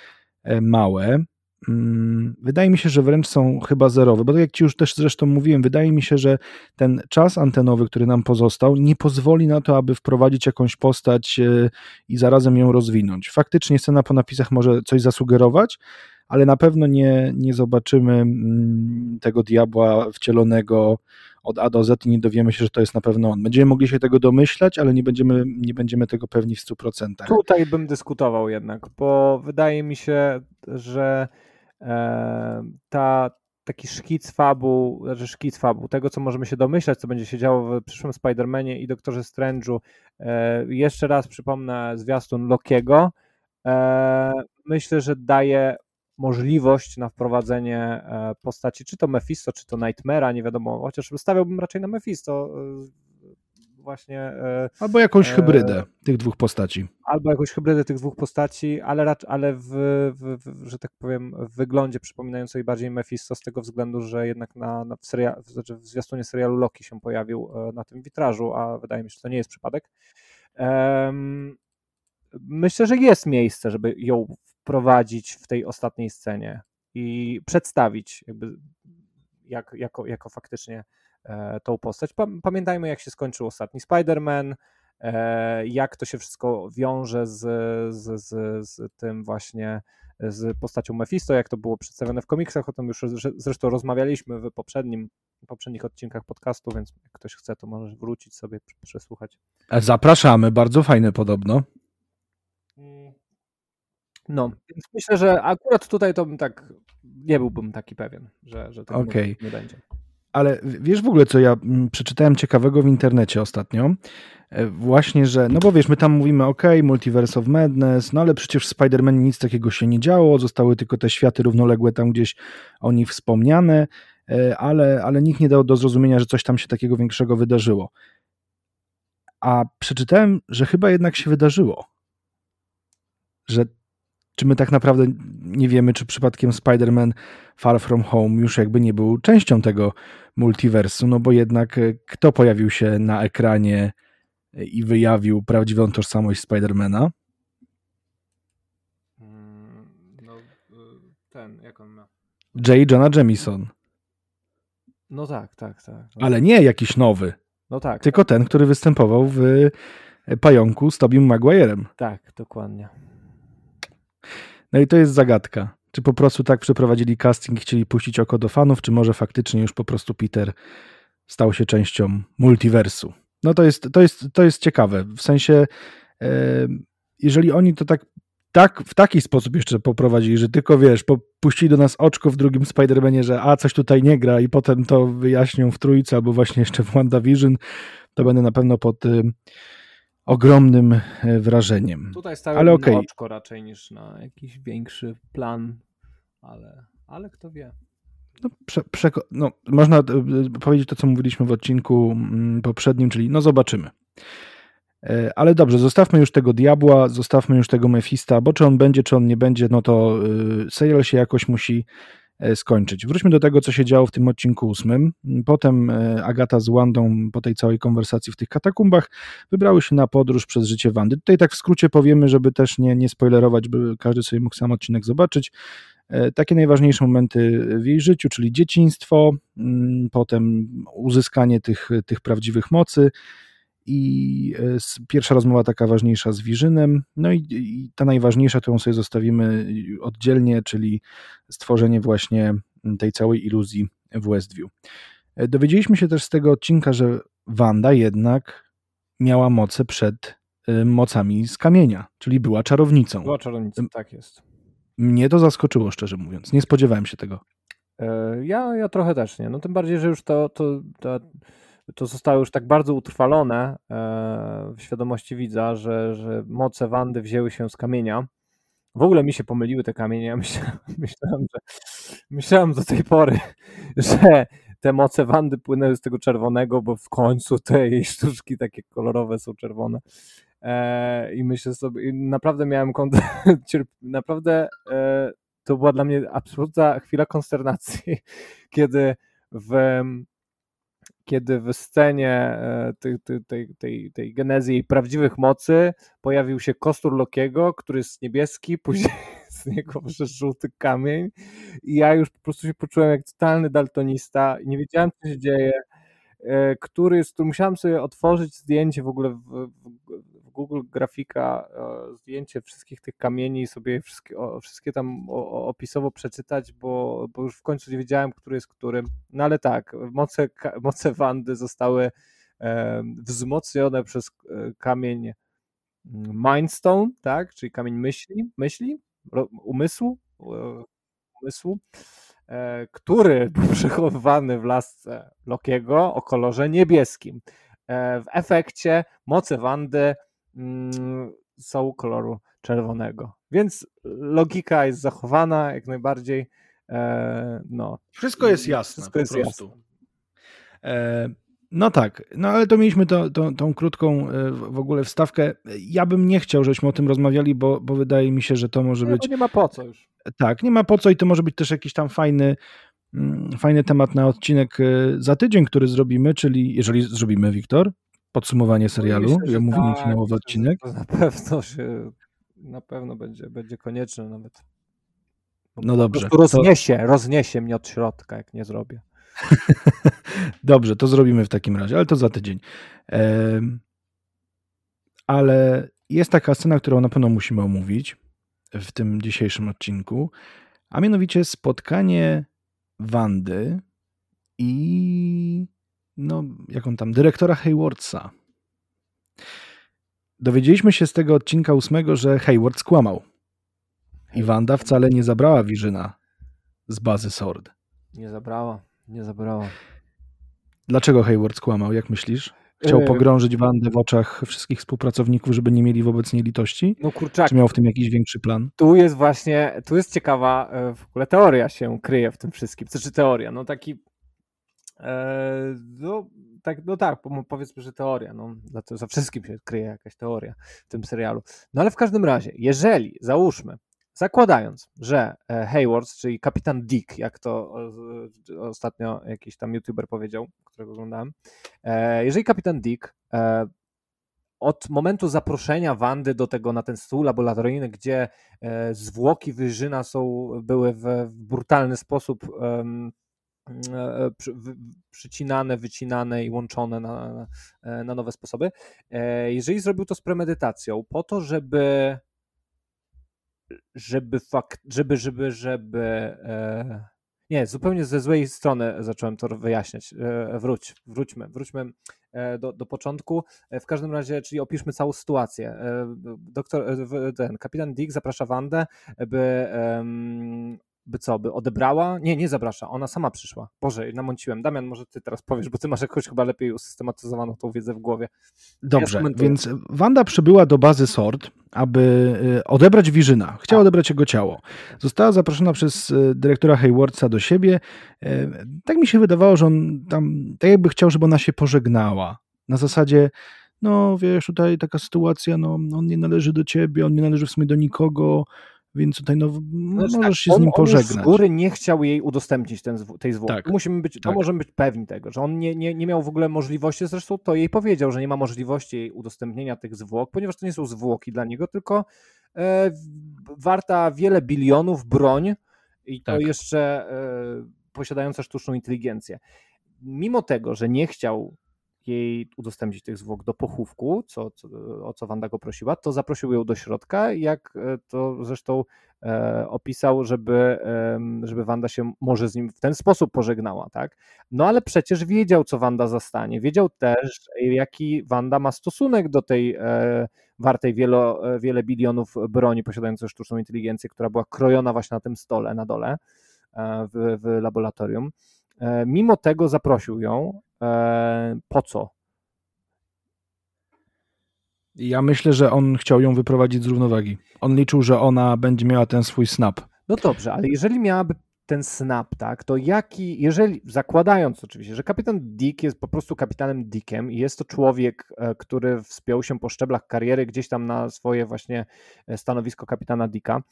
małe. Mm, wydaje mi się, że wręcz są chyba zerowe, bo tak jak Ci już też zresztą mówiłem, wydaje mi się, że ten czas antenowy, który nam pozostał, nie pozwoli na to, aby wprowadzić jakąś postać e, i zarazem ją rozwinąć. Faktycznie scena po napisach może coś zasugerować, ale na pewno nie, nie zobaczymy mm, tego diabła wcielonego od A do Z i nie dowiemy się, że to jest na pewno on. Będziemy mogli się tego domyślać, ale nie będziemy, nie będziemy tego pewni w 100%. Tutaj bym dyskutował jednak, bo wydaje mi się, że e, ta, taki szkic fabu, znaczy szkic fabu, tego co możemy się domyślać, co będzie się działo w przyszłym Spider-Manie i Doktorze Strange'u. E, jeszcze raz przypomnę zwiastun Lokiego. E, myślę, że daje możliwość na wprowadzenie e, postaci, czy to Mephisto, czy to Nightmare'a, nie wiadomo, chociaż stawiałbym raczej na Mephisto e, właśnie. E, albo jakąś hybrydę tych dwóch postaci. Albo jakąś hybrydę tych dwóch postaci, ale, ale w, w, w, że tak powiem, w wyglądzie przypominającej bardziej Mephisto z tego względu, że jednak na, na w, seria, znaczy w zwiastunie serialu Loki się pojawił na tym witrażu, a wydaje mi się, że to nie jest przypadek. Um, myślę, że jest miejsce, żeby ją wprowadzić w tej ostatniej scenie i przedstawić jakby jak, jako, jako faktycznie e, tą postać. Pamiętajmy, jak się skończył ostatni Spider-Man, e, jak to się wszystko wiąże z, z, z, z tym właśnie z postacią Mephisto, jak to było przedstawione w komiksach, o tym już zresztą rozmawialiśmy w poprzednim, poprzednich odcinkach podcastu, więc jak ktoś chce, to może wrócić sobie, przesłuchać. Zapraszamy, bardzo fajne podobno. No, więc myślę, że akurat tutaj to bym tak, nie byłbym taki pewien, że, że tego okay. nie będzie. Ale wiesz w ogóle, co ja mm, przeczytałem ciekawego w internecie ostatnio? E, właśnie, że, no bo wiesz, my tam mówimy, ok, Multiverse of Madness, no ale przecież w Spider-Man nic takiego się nie działo, zostały tylko te światy równoległe tam gdzieś o nich wspomniane, e, ale, ale nikt nie dał do zrozumienia, że coś tam się takiego większego wydarzyło. A przeczytałem, że chyba jednak się wydarzyło. Że czy my tak naprawdę nie wiemy, czy przypadkiem Spider-Man Far From Home już jakby nie był częścią tego multiversu, no bo jednak e, kto pojawił się na ekranie i wyjawił prawdziwą tożsamość Spidermana? Mm, no, ten, jak on ma? J. Jonah Jamison. No tak, tak, tak. Ale nie jakiś nowy, No tak, tylko ten, który występował w e, Pająku z Tobim Maguirem. tak, dokładnie. No i to jest zagadka. Czy po prostu tak przeprowadzili casting i chcieli puścić oko do fanów, czy może faktycznie już po prostu Peter stał się częścią multiversu. No to jest, to jest, to jest ciekawe. W sensie, e, jeżeli oni to tak, tak w taki sposób jeszcze poprowadzili, że tylko wiesz, puścili do nas oczko w drugim Spider-Manie, że a coś tutaj nie gra i potem to wyjaśnią w trójce albo właśnie jeszcze w WandaVision, to będę na pewno pod y, ogromnym e, wrażeniem. Tutaj stawiam Ale na okej. oczko raczej niż na jakiś większy plan, ale, ale kto wie. No, prze, przeko- no, można y, powiedzieć to, co mówiliśmy w odcinku mm, poprzednim, czyli no zobaczymy. E, Ale dobrze, zostawmy już tego diabła, zostawmy już tego Mefista, bo czy on będzie, czy on nie będzie, no to serial się jakoś musi e, skończyć. Wróćmy do tego, co się działo w tym odcinku ósmym. Potem e, Agata z Wandą po tej całej konwersacji w tych katakumbach wybrały się na podróż przez życie Wandy. Tutaj tak w skrócie powiemy, żeby też nie, nie spoilerować, by każdy sobie mógł sam odcinek zobaczyć. E, Takie najważniejsze momenty w jej życiu, czyli dzieciństwo, mm, potem uzyskanie tych, tych prawdziwych mocy i e, pierwsza rozmowa taka ważniejsza z Wirzynem, no i, i ta najważniejsza, którą sobie zostawimy oddzielnie, czyli stworzenie właśnie tej całej iluzji w Westview. E, Dowiedzieliśmy się też z tego odcinka, że Wanda jednak miała moce przed e, mocami z kamienia, czyli była czarownicą. Była czarownica, Ym. tak jest. Mnie to zaskoczyło, szczerze mówiąc. Nie spodziewałem się tego. E, Ja, ja trochę też nie. No tym bardziej, że już to, to, to, to zostało już tak bardzo utrwalone e, w świadomości widza, że, że moce Wandy wzięły się z kamienia. W ogóle mi się pomyliły te kamienie. Ja myślałem, myślałem, że, myślałem do tej pory, że te moce Wandy płynęły z tego czerwonego, bo w końcu te jej sztuczki takie kolorowe są czerwone. E, I myślę sobie, naprawdę miałem kont- naprawdę e, to była dla mnie absolutna chwila konsternacji, kiedy w, kiedy w scenie e, tej, tej, tej, tej, genezji jej prawdziwych mocy pojawił się kostur Lokiego, który jest niebieski, później z niego wyszedł żółty kamień. I ja już po prostu się poczułem jak totalny daltonista. I nie wiedziałem, co się dzieje, e, który, z którym musiałem sobie otworzyć zdjęcie w ogóle w, w Google Grafika, e, zdjęcie wszystkich tych kamieni i sobie wszystkie, wszystkie tam opisowo przeczytać, bo, bo już w końcu nie wiedziałem, który jest którym. No ale tak, moce, moce Wandy zostały e, wzmocnione przez e, kamień mm, Mindstone, tak, czyli kamień myśli, myśli, umysłu, umysłu, który był przechowywany w lasce Lokiego o kolorze niebieskim. W efekcie moce Wandy są koloru czerwonego. Więc logika jest zachowana jak najbardziej. E, no, Wszystko jest jasne. Wszystko jest po prostu. jasne. E, no tak, no ale to mieliśmy to, to, tą krótką e, w ogóle wstawkę. Ja bym nie chciał, żebyśmy o tym rozmawiali, bo, bo wydaje mi się, że to może Nie, być. nie ma po co już. Tak, nie ma po co i to może być też jakiś tam fajny, mm, fajny temat na odcinek za tydzień, który zrobimy, czyli jeżeli zrobimy, Wiktor, podsumowanie serialu. Myślę, ja mówię tak, finałowy odcinek. Na pewno się, na pewno będzie, będzie konieczne nawet. Bo No po dobrze, prostu to- rozniesie, rozniesie mnie od środka, jak nie zrobię. Dobrze, to zrobimy w takim razie, ale to za tydzień. Ale jest taka scena, którą na pewno musimy omówić w tym dzisiejszym odcinku, a mianowicie spotkanie Wandy i no, jak on tam, dyrektora Haywardsa. Dowiedzieliśmy się z tego odcinka ósmego, że Hayward skłamał. I Wanda wcale nie zabrała Wirzyna z bazy SWORD. Nie zabrała, nie zabrała. Dlaczego Hayward skłamał, jak myślisz? Chciał E, pogrążyć Wandę w oczach wszystkich współpracowników, żeby nie mieli wobec niej litości? No kurczak, Czy miał w tym jakiś większy plan? tu jest właśnie, tu jest ciekawa e, w ogóle teoria się kryje w tym wszystkim. Co czy teoria? No taki, no, tak, no tak, po- powiedzmy, że teoria. No, za, to, za wszystkim się kryje jakaś teoria w tym serialu. No ale w każdym razie, jeżeli, załóżmy, zakładając, że e, Hayward, czyli kapitan Dick, jak to ostatnio jakiś tam youtuber powiedział, którego oglądałem, e, jeżeli kapitan Dick e, od momentu zaproszenia Wandy do tego na ten stół laboratoryjny, gdzie e, zwłoki wyżyna są, były w, brutalny sposób przycinane, wycinane i łączone na, na nowe sposoby. Jeżeli zrobił to z premedytacją, po to, żeby żeby fakt, żeby, żeby, żeby e, nie, zupełnie ze złej strony zacząłem to wyjaśniać. E, wróć, wróćmy, wróćmy e, do, do początku. E, w każdym razie, czyli opiszmy całą sytuację. Doktor, ten kapitan Dick zaprasza Wandę, by by co, by odebrała? Nie, nie zaprasza, ona sama przyszła. Boże, namąciłem. Damian, może ty teraz powiesz, bo ty masz jakoś chyba lepiej usystematyzowaną tą wiedzę w głowie. Dobrze, ja więc Wanda przybyła do bazy SORT, aby y, odebrać Wirzyna. Chciała odebrać jego ciało. Została zaproszona przez y, dyrektora Haywardsa do siebie. Y, tak mi się wydawało, że on tam, tak jakby chciał, żeby ona się pożegnała. Na zasadzie, no wiesz, tutaj taka sytuacja, no on nie należy do ciebie, on nie należy w sumie do nikogo, więc tutaj no, znaczy, możesz tak, się on, z nim pożegnać. On z góry nie chciał jej udostępnić ten, tej zwłoki. Tak, Musimy być, tak. To możemy być pewni tego, że on nie, nie, nie miał w ogóle możliwości, zresztą to jej powiedział, że nie ma możliwości jej udostępnienia tych zwłok, ponieważ to nie są zwłoki dla niego, tylko e, warta wiele bilionów broń i to tak. jeszcze e, posiadająca sztuczną inteligencję. Mimo tego, że nie chciał jej udostępnić tych zwłok do pochówku, co, co, o co Wanda go prosiła, to zaprosił ją do środka, jak e, to zresztą e, opisał, żeby, e, żeby Wanda się może z nim w ten sposób pożegnała, tak? No ale przecież wiedział, co Wanda zastanie. Wiedział też, jaki Wanda ma stosunek do tej e, wartej wielo, e, wiele bilionów broni posiadającej sztuczną inteligencję, która była krojona właśnie na tym stole na dole e, w, w laboratorium. Mimo tego zaprosił ją, po co? Ja myślę, że on chciał ją wyprowadzić z równowagi. On liczył, że ona będzie miała ten swój snap. No dobrze, ale jeżeli miałaby ten snap, tak, to jaki, jeżeli, zakładając oczywiście, że kapitan Dick jest po prostu kapitanem Dickiem i jest to człowiek, e, który wspiął się po szczeblach kariery gdzieś tam na swoje właśnie e, stanowisko kapitana Dicka,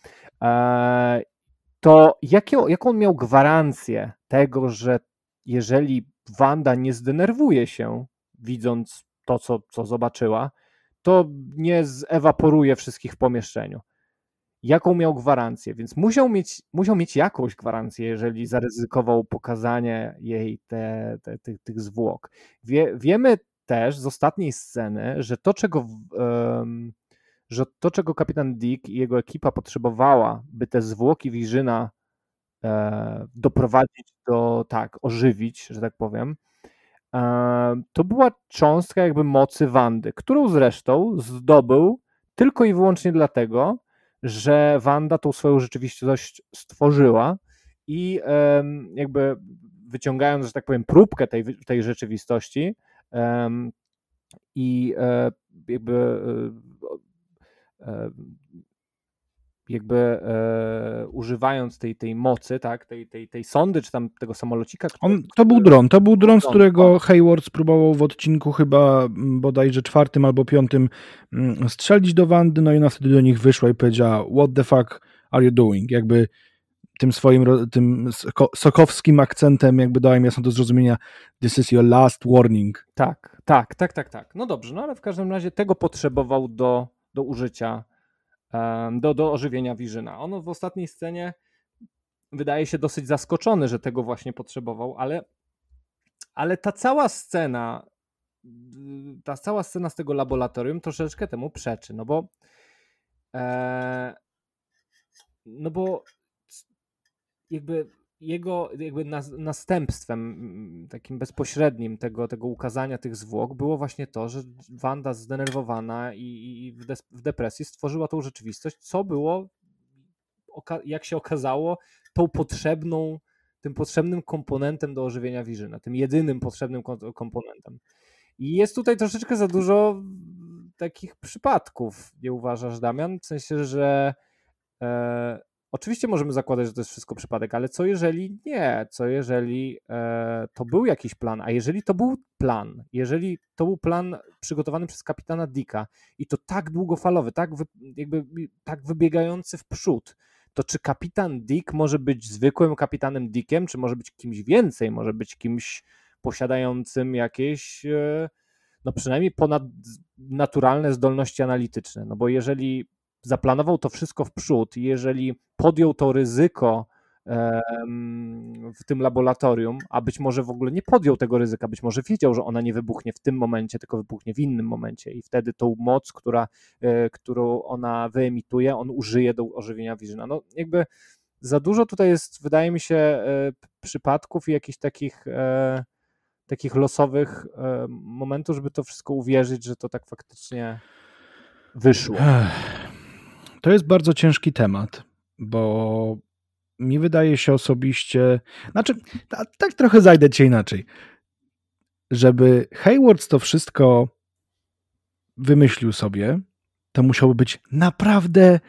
to jakie, jaką on miał gwarancję tego, że jeżeli Wanda nie zdenerwuje się, widząc to, co, co zobaczyła, to nie zewaporuje wszystkich w pomieszczeniu. Jaką miał gwarancję? Więc musiał mieć, musiał mieć jakąś gwarancję, jeżeli zaryzykował pokazanie jej te, te, te tych zwłok. Wie, wiemy też z ostatniej sceny, że to, czego, um, że to, czego kapitan Dick i jego ekipa potrzebowała, by te zwłoki Wirzyna doprowadzić do, tak, ożywić, że tak powiem, e, to była cząstka jakby mocy Wandy, którą zresztą zdobył tylko i wyłącznie dlatego, że Wanda tą swoją rzeczywistość stworzyła i jakby wyciągając, że tak powiem, próbkę tej, tej rzeczywistości i e, jakby jakby e, używając tej, tej mocy, tak, tej, tej, tej sondy, czy tam tego samolocika. Który, On, to był dron, to był dron, z którego Hayward spróbował w odcinku chyba bodajże czwartym albo piątym strzelić do Wandy, no i ona wtedy do nich wyszła i powiedziała what the fuck are you doing? Jakby tym swoim tym sokowskim akcentem jakby dała im jasno do zrozumienia this is your last warning. Tak, tak, tak, tak, tak. No dobrze, no ale w każdym razie tego potrzebował do, do użycia do, do ożywienia Wirzyna. On w ostatniej scenie wydaje się dosyć zaskoczony, że tego właśnie potrzebował, ale, ale ta cała scena, ta cała scena z tego laboratorium troszeczkę temu przeczy, no bo e, no bo jakby jego jakby następstwem takim bezpośrednim tego, tego ukazania tych zwłok było właśnie to, że Wanda zdenerwowana i, w depresji stworzyła tą rzeczywistość, co było, jak się okazało, tą potrzebną, tym potrzebnym komponentem do ożywienia Wirzyna, tym jedynym potrzebnym komponentem. I jest tutaj troszeczkę za dużo takich przypadków, nie uważasz, Damian? W sensie, że e, Oczywiście możemy zakładać, że to jest wszystko przypadek, ale co jeżeli nie? Co jeżeli e, to był jakiś plan? A jeżeli to był plan, jeżeli to był plan przygotowany przez kapitana Dicka i to tak długofalowy, tak, wy, jakby, tak wybiegający w przód, to czy kapitan Dick może być zwykłym kapitanem Dickiem, czy może być kimś więcej? Może być kimś posiadającym jakieś. E, no przynajmniej ponadnaturalne zdolności analityczne. No bo jeżeli zaplanował to wszystko w przód, jeżeli podjął to ryzyko w tym laboratorium, a być może w ogóle nie podjął tego ryzyka, być może wiedział, że ona nie wybuchnie w tym momencie, tylko wybuchnie w innym momencie i wtedy tą moc, która, e, którą ona wyemituje, on użyje do ożywienia Visiona. No jakby za dużo tutaj jest, wydaje mi się, e, przypadków i jakichś takich e, takich losowych momentów, żeby to wszystko uwierzyć, że to tak faktycznie wyszło. To jest bardzo ciężki temat, bo mi wydaje się osobiście, znaczy, tak trochę zajdę cię inaczej, żeby Hayward to wszystko wymyślił sobie, to musiałby być naprawdę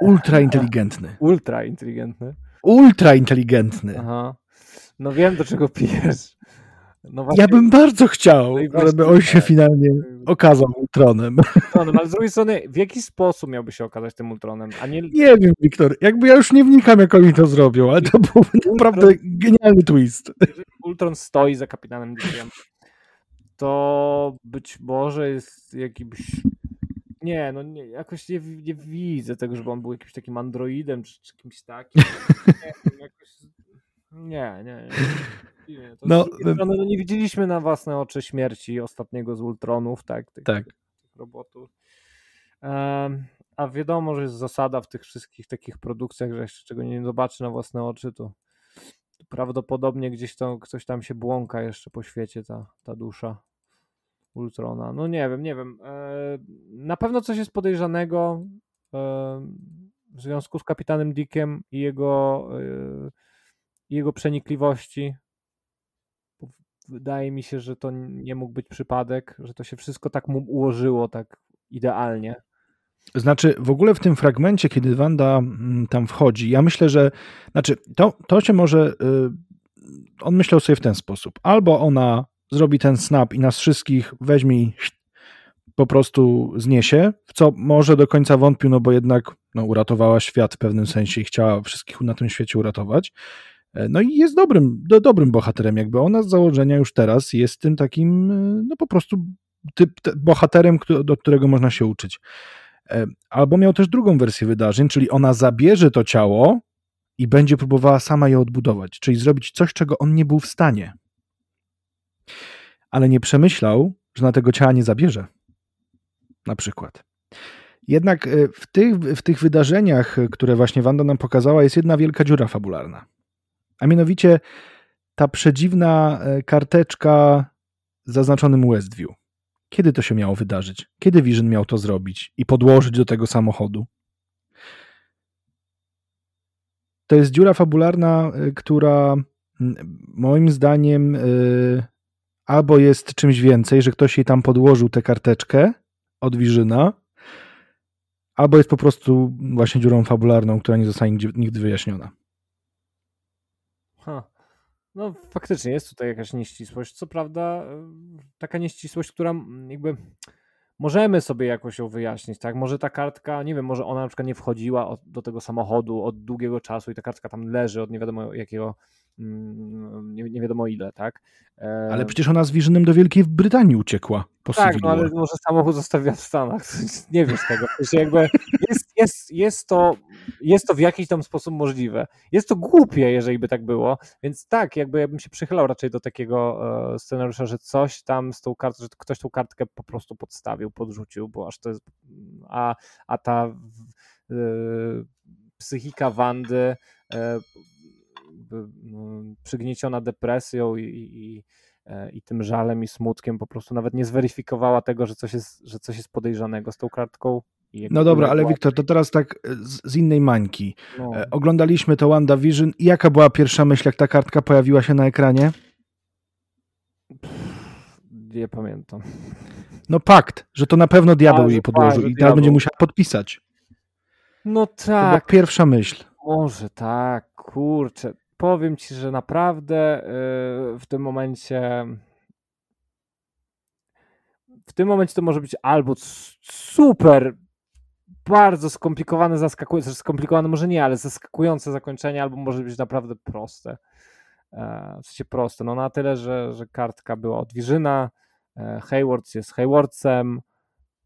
ultra inteligentny. ultra inteligentny. Ultra inteligentny. Aha. No wiem, do czego pijesz. No ja bym bardzo chciał, no żeby on się finalnie okazał Ultronem. Ultronem. Ale z drugiej strony, w jaki sposób miałby się okazać tym Ultronem? A nie... nie wiem, Wiktor. Jakby ja już nie wnikam, jak oni to zrobią, ale to byłby Ultron, naprawdę genialny twist. Jeżeli Ultron stoi za kapitanem Dickiem, to być może jest jakimś nie, no nie, jakoś nie, nie widzę tego, żeby on był jakimś takim androidem czy, czy kimś takim. Nie, jakoś... nie, nie. nie. Nie, no, strony, no nie widzieliśmy na własne oczy śmierci ostatniego z Ultronów, tak? Tych, tak. Tych robotów. Um, a wiadomo, że jest zasada w tych wszystkich takich produkcjach, że jeszcze czego nie zobaczy na własne oczy, to, to prawdopodobnie gdzieś tam ktoś tam się błąka jeszcze po świecie, ta, ta dusza Ultrona. No nie wiem, nie wiem. E, na pewno coś jest podejrzanego e, w związku z kapitanem Dickiem i jego, e, jego przenikliwości wydaje mi się, że to nie mógł być przypadek, że to się wszystko tak mu ułożyło tak idealnie. Znaczy, w ogóle w tym fragmencie, kiedy Wanda mm, tam wchodzi, ja myślę, że znaczy, to, to się może. Y, on myślał sobie w ten sposób. Albo ona zrobi ten snap i nas wszystkich weźmie i po prostu zniesie, w co może do końca wątpił, no bo jednak no, uratowała świat w pewnym sensie i chciała wszystkich na tym świecie uratować. E, no i jest dobrym, do, dobrym bohaterem, jakby ona z założenia już teraz jest tym takim, e, no po prostu typ, bohaterem, do którego można się uczyć. E, albo miał też drugą wersję wydarzeń, czyli ona zabierze to ciało i będzie próbowała sama je odbudować, czyli zrobić coś, czego on nie był w stanie. Ale nie przemyślał, że na tego ciała nie zabierze. Na przykład. Jednak w tych, w tych wydarzeniach, które właśnie Wanda nam pokazała, jest jedna wielka dziura fabularna. A mianowicie ta przedziwna e, karteczka z zaznaczonym Westview. Kiedy to się miało wydarzyć? Kiedy Vision miał to zrobić i podłożyć do tego samochodu? To jest dziura fabularna, e, która moim zdaniem e, albo jest czymś więcej, że ktoś jej tam podłożył tę karteczkę od Visiona, albo jest po prostu właśnie dziurą fabularną, która nie zostanie nigdy wyjaśniona. No faktycznie jest tutaj jakaś nieścisłość. Co prawda taka nieścisłość, która jakby możemy sobie jakoś ją wyjaśnić, tak? Może ta kartka, nie wiem, może ona na przykład nie wchodziła od, do tego samochodu od długiego czasu i ta kartka tam leży od nie wiadomo jakiego nie, nie wiadomo ile, tak? Ale przecież ona z Visionem do Wielkiej Brytanii uciekła po Tak, no ale może samochód zostawia w Stanach, nie wiesz tego. jakby jest, jest, jest, to, jest to w jakiś tam sposób możliwe. Jest to głupie, jeżeli by tak było, więc tak, jakby ja bym się przychylał raczej do takiego e, scenariusza, że coś tam z tą kartą, że ktoś tą kartkę po prostu podstawił, podrzucił, bo aż to jest, a, a ta e, psychika Wandy e, przygnieciona depresją i, i, e, i, tym żalem i smutkiem po prostu nawet nie zweryfikowała tego, że coś jest, że coś jest podejrzanego z tą kartką. No dobra, ale Wiktor, to teraz tak e, z, z innej mańki. No. E, oglądaliśmy to WandaVision i jaka była pierwsza myśl, jak ta kartka pojawiła się na ekranie? Nie pamiętam. No pakt, że to na pewno diabeł A, jej podłożył i teraz będzie musiała podpisać. No tak. To była tak. pierwsza myśl. Może tak, kurczę powiem ci, że naprawdę y, w tym momencie w tym momencie to może być albo super bardzo skomplikowane, zaskakujące, skomplikowane może nie, ale zaskakujące zakończenie, albo może być naprawdę proste. E, w sensie proste, no na tyle, że, że kartka była od Wirzyna, e, Hayward jest Haywardsem,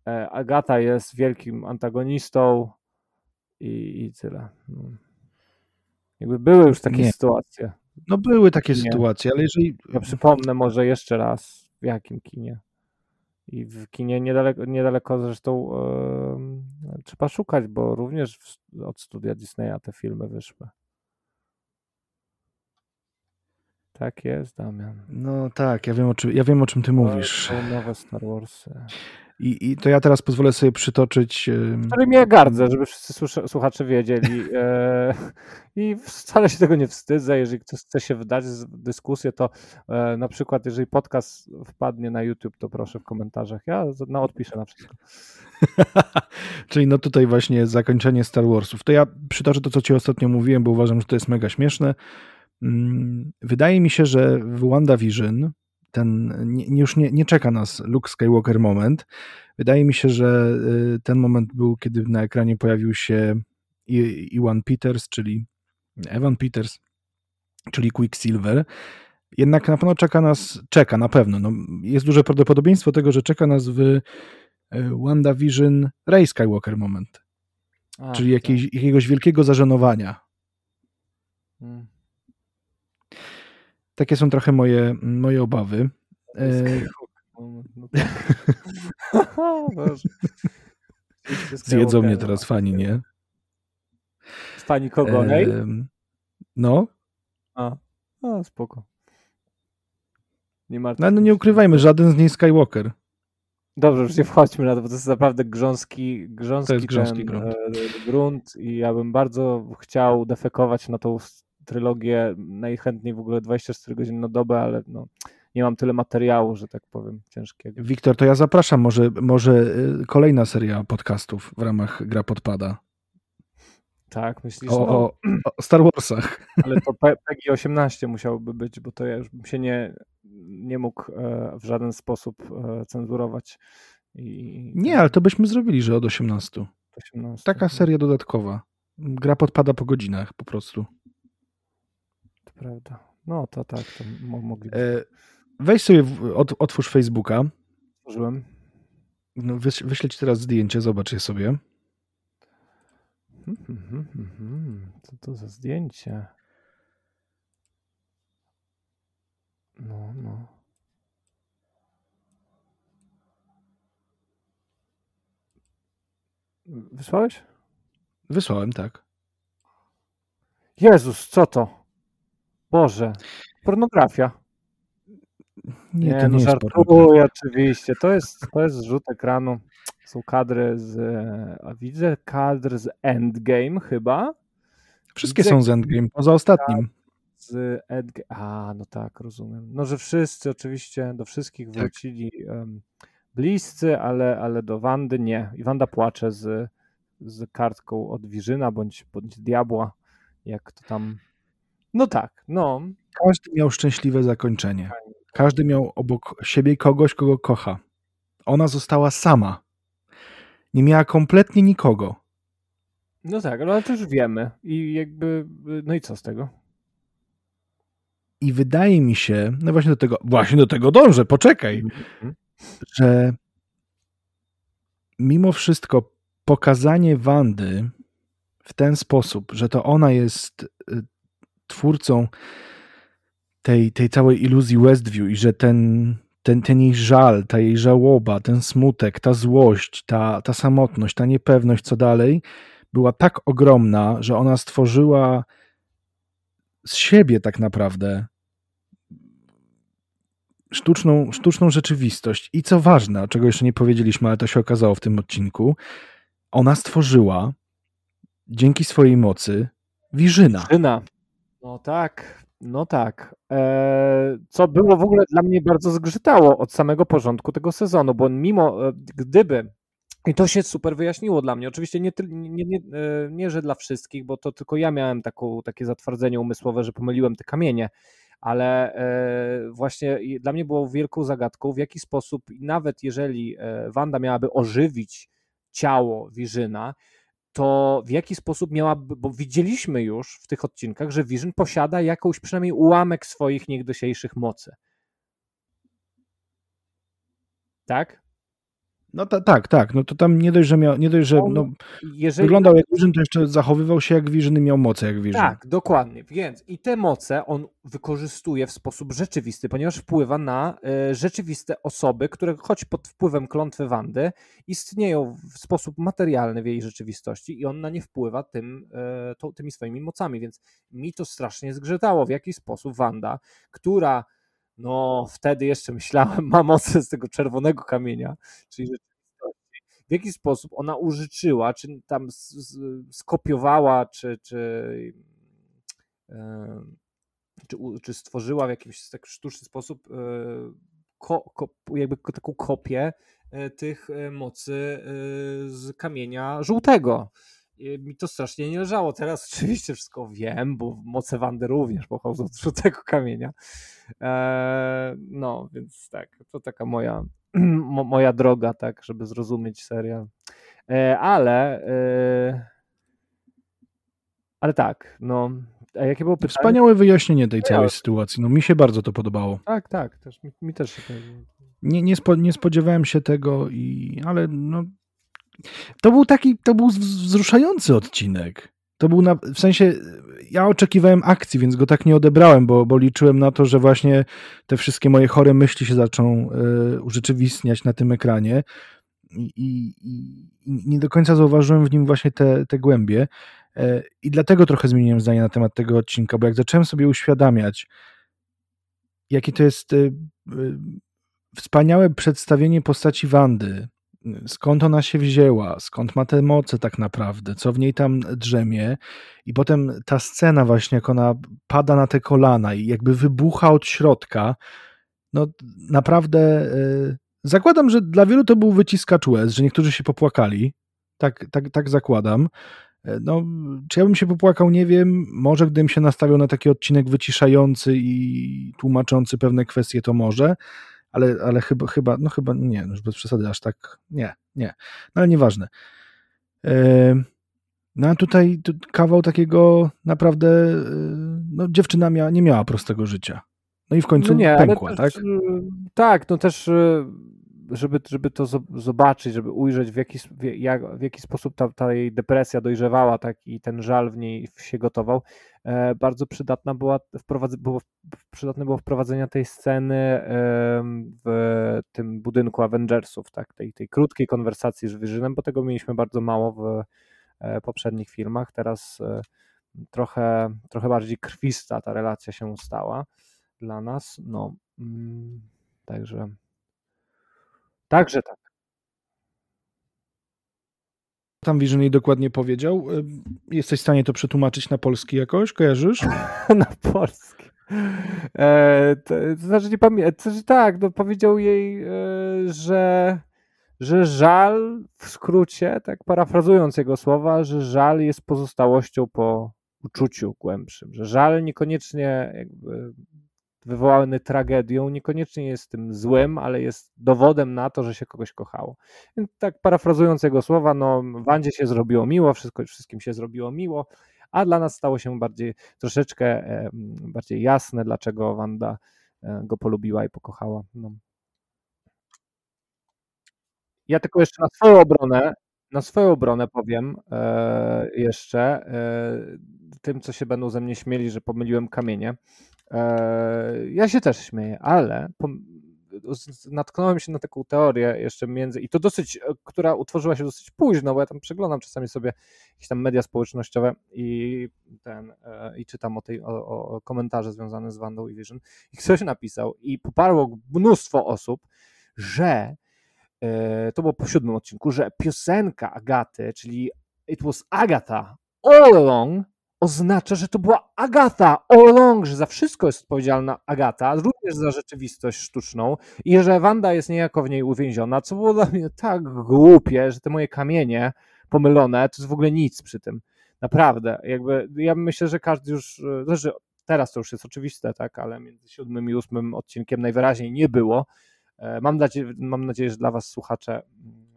e, Agata jest wielkim antagonistą i, i tyle. Jakby były już takie Nie. sytuacje. No były takie Nie. sytuacje, ale jeżeli... Ja przypomnę może jeszcze raz, w jakim kinie. I w kinie niedaleko, niedaleko zresztą em, trzeba szukać, bo również w, od studia Disneya te filmy wyszły. Tak jest, Damian. No tak, ja wiem o czym, ja wiem, o czym ty mówisz. To nowe Star Warsy. I, I to ja teraz pozwolę sobie przytoczyć... ym, Którymi ja gardzę, żeby wszyscy słucha- słuchacze wiedzieli. E, I wcale się tego nie wstydzę. Jeżeli ktoś chce się wdać w dyskusję, to e, na przykład, jeżeli podcast wpadnie na YouTube, to proszę w komentarzach. Ja no, odpiszę na wszystko. Czyli no tutaj właśnie zakończenie Star Warsów. To ja przytoczę to, co ci ostatnio mówiłem, bo uważam, że to jest mega śmieszne. Mm, Wydaje mi się, że w WandaVision ten nie, już nie, nie czeka nas Luke Skywalker moment. Wydaje mi się, że y, ten moment był, kiedy na ekranie pojawił się I- Iwan Peters, czyli Evan Peters, czyli Quicksilver. Jednak na pewno czeka nas, czeka na pewno, no, jest duże prawdopodobieństwo tego, że czeka nas w y, WandaVision Rey Skywalker moment, A, czyli tak. jakiejś, jakiegoś wielkiego zażenowania. Mm. Takie są trochę moje, moje obawy. E, No, no tak. Boże. Wszyscy Zjedzą mnie teraz fani, nie? Fani kogo? Em, No, A, a, spoko. Nie martw no, no nie ukrywajmy, żaden z nich Skywalker. Dobrze, już nie wchodźmy na to, bo to jest naprawdę grząski, grząski, To jest grząski ten, grunt. e, grunt i ja bym bardzo chciał defekować na tą trylogię najchętniej w ogóle 24 godziny na dobę, ale no, nie mam tyle materiału, że tak powiem, ciężkiego. Wiktor, to ja zapraszam, może, może y, kolejna seria podcastów w ramach Gra Podpada Tak, myślisz, o, no, o, o Star Warsach. ale to Pe- PEGI 18 musiałoby być, bo to ja już bym się nie, nie mógł e, w żaden sposób e, cenzurować. I, Nie, ale to byśmy zrobili, że od 18. 18. Taka seria dodatkowa. Gra Podpada po godzinach po prostu. Prawda. No to tak, to mo- mogliby. E, Weź sobie, ot, otwórz Facebooka. Użyłem. No, wyś, wyślę ci teraz zdjęcie, zobacz je sobie. Mhm, mhm, mhm. Co to za zdjęcie? No, no. Wysłałeś? Wysłałem, tak. Jezus, co to? Boże, pornografia. Nie, to no nie porno. żartuję oczywiście. To jest, to jest zrzut ekranu. Są kadry z. A widzę kadr z Endgame chyba. Wszystkie widzę- są z Endgame, poza ostatnim. z Edge. A, no tak, rozumiem. No, że wszyscy oczywiście do wszystkich Tak. wrócili em, bliscy, ale, ale do Wandy nie. I Wanda płacze z, z kartką od Wirzyna bądź, bądź Diabła, jak to tam. No tak, no. Każdy miał szczęśliwe zakończenie. Każdy miał obok siebie kogoś, kogo kocha. Ona została sama. Nie miała kompletnie nikogo. No tak, ale już wiemy. I jakby. No i co z tego? I wydaje mi się, no właśnie do tego, właśnie do tego dążę, poczekaj, Mhm. że mimo wszystko pokazanie Wandy w ten sposób, że to ona jest y, twórcą tej, tej całej iluzji Westview i że ten, ten, ten jej żal, ta jej żałoba, ten smutek, ta złość, ta, ta samotność, ta niepewność, co dalej, była tak ogromna, że ona stworzyła z siebie tak naprawdę sztuczną, sztuczną rzeczywistość. I co ważne, czego jeszcze nie powiedzieliśmy, ale to się okazało w tym odcinku, ona stworzyła dzięki swojej mocy Wirzyna. Syna. No tak, no tak. Eee, co było w ogóle dla mnie bardzo zgrzytało od samego porządku tego sezonu, bo mimo, e, gdyby, i to się super wyjaśniło dla mnie, oczywiście nie, nie, nie, e, nie że dla wszystkich, bo to tylko ja miałem taką, takie zatwardzenie umysłowe, że pomyliłem te kamienie, ale e, właśnie dla mnie było wielką zagadką, w jaki sposób, nawet jeżeli Wanda miałaby ożywić ciało Wirzyna, to w jaki sposób miałaby, bo widzieliśmy już w tych odcinkach, że Vision posiada jakąś przynajmniej ułamek swoich niegdysiejszych mocy. Tak? No ta, tak, tak. No to tam nie dość, że miał, nie dość, że no, jeżeli... wyglądał jak Vision, to jeszcze zachowywał się jak Vision i miał moce jak Vision. Tak, dokładnie. Więc i te moce on wykorzystuje w sposób rzeczywisty, ponieważ wpływa na y, rzeczywiste osoby, które choć pod wpływem klątwy Wandy istnieją w sposób materialny w jej rzeczywistości i on na nie wpływa tym, y, to, tymi swoimi mocami, więc mi to strasznie zgrzytało, w jaki sposób Wanda, która no wtedy jeszcze myślałem, ma moce z tego czerwonego kamienia, czyli rzeczywistości. W jaki sposób ona użyczyła, czy tam skopiowała, czy, czy, czy, czy stworzyła w jakiś tak sztuczny sposób e, ko, ko, jakby taką kopię e, tych e, mocy z kamienia żółtego mi to strasznie nie leżało. Teraz oczywiście wszystko wiem, bo moce Wandy również pochodzą z tego kamienia. Eee, no, więc tak, to taka moja, moja droga, tak, żeby zrozumieć serial. Eee, ale eee, ale tak, no. A jakie było pytanie? Wspaniałe wyjaśnienie tej całej ja. sytuacji. No mi się bardzo to podobało. Tak, tak, też, mi, mi też się to... Nie, nie, spo, nie spodziewałem się tego, i, ale no, to był taki, to był wzruszający odcinek. To był na, w sensie, ja oczekiwałem akcji, więc go tak nie odebrałem, bo, bo liczyłem na to, że właśnie te wszystkie moje chore myśli się zaczną y, urzeczywistniać na tym ekranie. I, i, I, nie do końca zauważyłem w nim właśnie te, te głębie. Y, I dlatego trochę zmieniłem zdanie na temat tego odcinka, bo jak zacząłem sobie uświadamiać, jakie to jest y, wspaniałe przedstawienie postaci Wandy, skąd ona się wzięła, skąd ma te moce tak naprawdę, co w niej tam drzemie. I potem ta scena właśnie, jak ona pada na te kolana i jakby wybucha od środka, no naprawdę yy, zakładam, że dla wielu to był wyciskacz łez, że niektórzy się popłakali. Tak, tak, tak zakładam. E, no, czy ja bym się popłakał, nie wiem. Może gdybym się nastawiał na taki odcinek wyciszający i tłumaczący pewne kwestie, to może ale, ale chyba, chyba, no chyba nie, no już bez przesady, aż tak, nie, nie, no ale nieważne. No a tutaj kawał takiego naprawdę, y, no dziewczyna miała, nie miała prostego życia. No i w końcu no nie, pękła, też, tak? Y, tak, no też y, żeby, żeby to zobaczyć, żeby ujrzeć w jaki, jak, w jaki sposób ta, ta jej depresja dojrzewała tak, i ten żal w niej się gotował, e, bardzo przydatna była wprowadz, było, przydatne było wprowadzenie tej sceny w tym budynku Avengersów, tak, tej, tej krótkiej konwersacji z Visionem, bo tego mieliśmy bardzo mało w e, poprzednich filmach. Teraz e, trochę, trochę bardziej krwista ta relacja się stała dla nas. No, mm, także Także tak. Tam Vision jej dokładnie powiedział. Jesteś w stanie to przetłumaczyć na polski jakoś? Kojarzysz? na polski. E, to, to, znaczy nie pamiętam. Znaczy tak, no powiedział jej, e, że, że żal, w skrócie, tak parafrazując jego słowa, że żal jest pozostałością po uczuciu głębszym, że żal niekoniecznie jakby wywołany tragedią, niekoniecznie jest tym złym, ale jest dowodem na to, że się kogoś kochało. Więc tak parafrazując jego słowa, no Wandzie się zrobiło miło, wszystko, wszystkim się zrobiło miło, a dla nas stało się bardziej troszeczkę bardziej jasne, dlaczego Wanda e, go polubiła i pokochała. No. Ja tylko jeszcze na swoją obronę, na swoją obronę powiem e, jeszcze e, tym, co się będą ze mnie śmieli, że pomyliłem kamienie. E, ja się też śmieję, ale natknąłem się na taką teorię jeszcze między, i to dosyć, e, która utworzyła się dosyć późno, bo ja tam przeglądam czasami sobie jakieś tam media społecznościowe i ten, e, i czytam o tej, o, o komentarze związane z Wandą i Vision i ktoś napisał i poparło mnóstwo osób, że to było po siódmym odcinku, że piosenka Agaty, czyli It was Agatha all along, oznacza, że to była Agata all along, że za wszystko jest odpowiedzialna Agata, również za rzeczywistość sztuczną i że Wanda jest niejako w niej uwięziona, co było dla mnie tak głupie, że te moje kamienie pomylone, to jest w ogóle nic przy tym. Naprawdę, jakby ja myślę, że każdy już, znaczy teraz to już jest oczywiste, tak, ale między siódmym i ósmym odcinkiem najwyraźniej nie było. E, mam nadzieję, mam nadzieję, że dla was słuchacze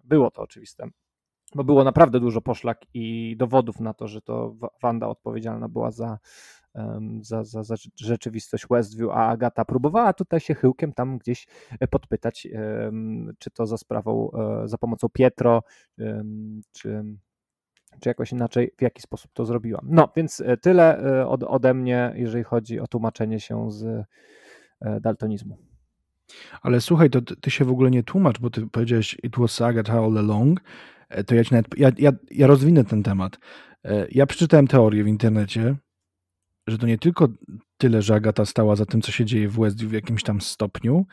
było to oczywiste bo było naprawdę dużo poszlak i dowodów na to, że to Wanda odpowiedzialna była za, za, za, za rzeczywistość Westview, a Agata próbowała tutaj się chyłkiem tam gdzieś podpytać, czy to za sprawą, za pomocą Pietro, czy, czy jakoś inaczej, w jaki sposób to zrobiłam. No, więc tyle od, ode mnie, jeżeli chodzi o tłumaczenie się z daltonizmu. Ale słuchaj, to ty się w ogóle nie tłumacz, bo ty powiedziałeś it was Agatha all along, e, to ja, ci nawet, ja, ja, ja rozwinę ten temat. E, ja przeczytałem teorię w internecie, że to nie tylko tyle, że Agata stała za tym, co się dzieje w Westview w jakimś tam stopniu,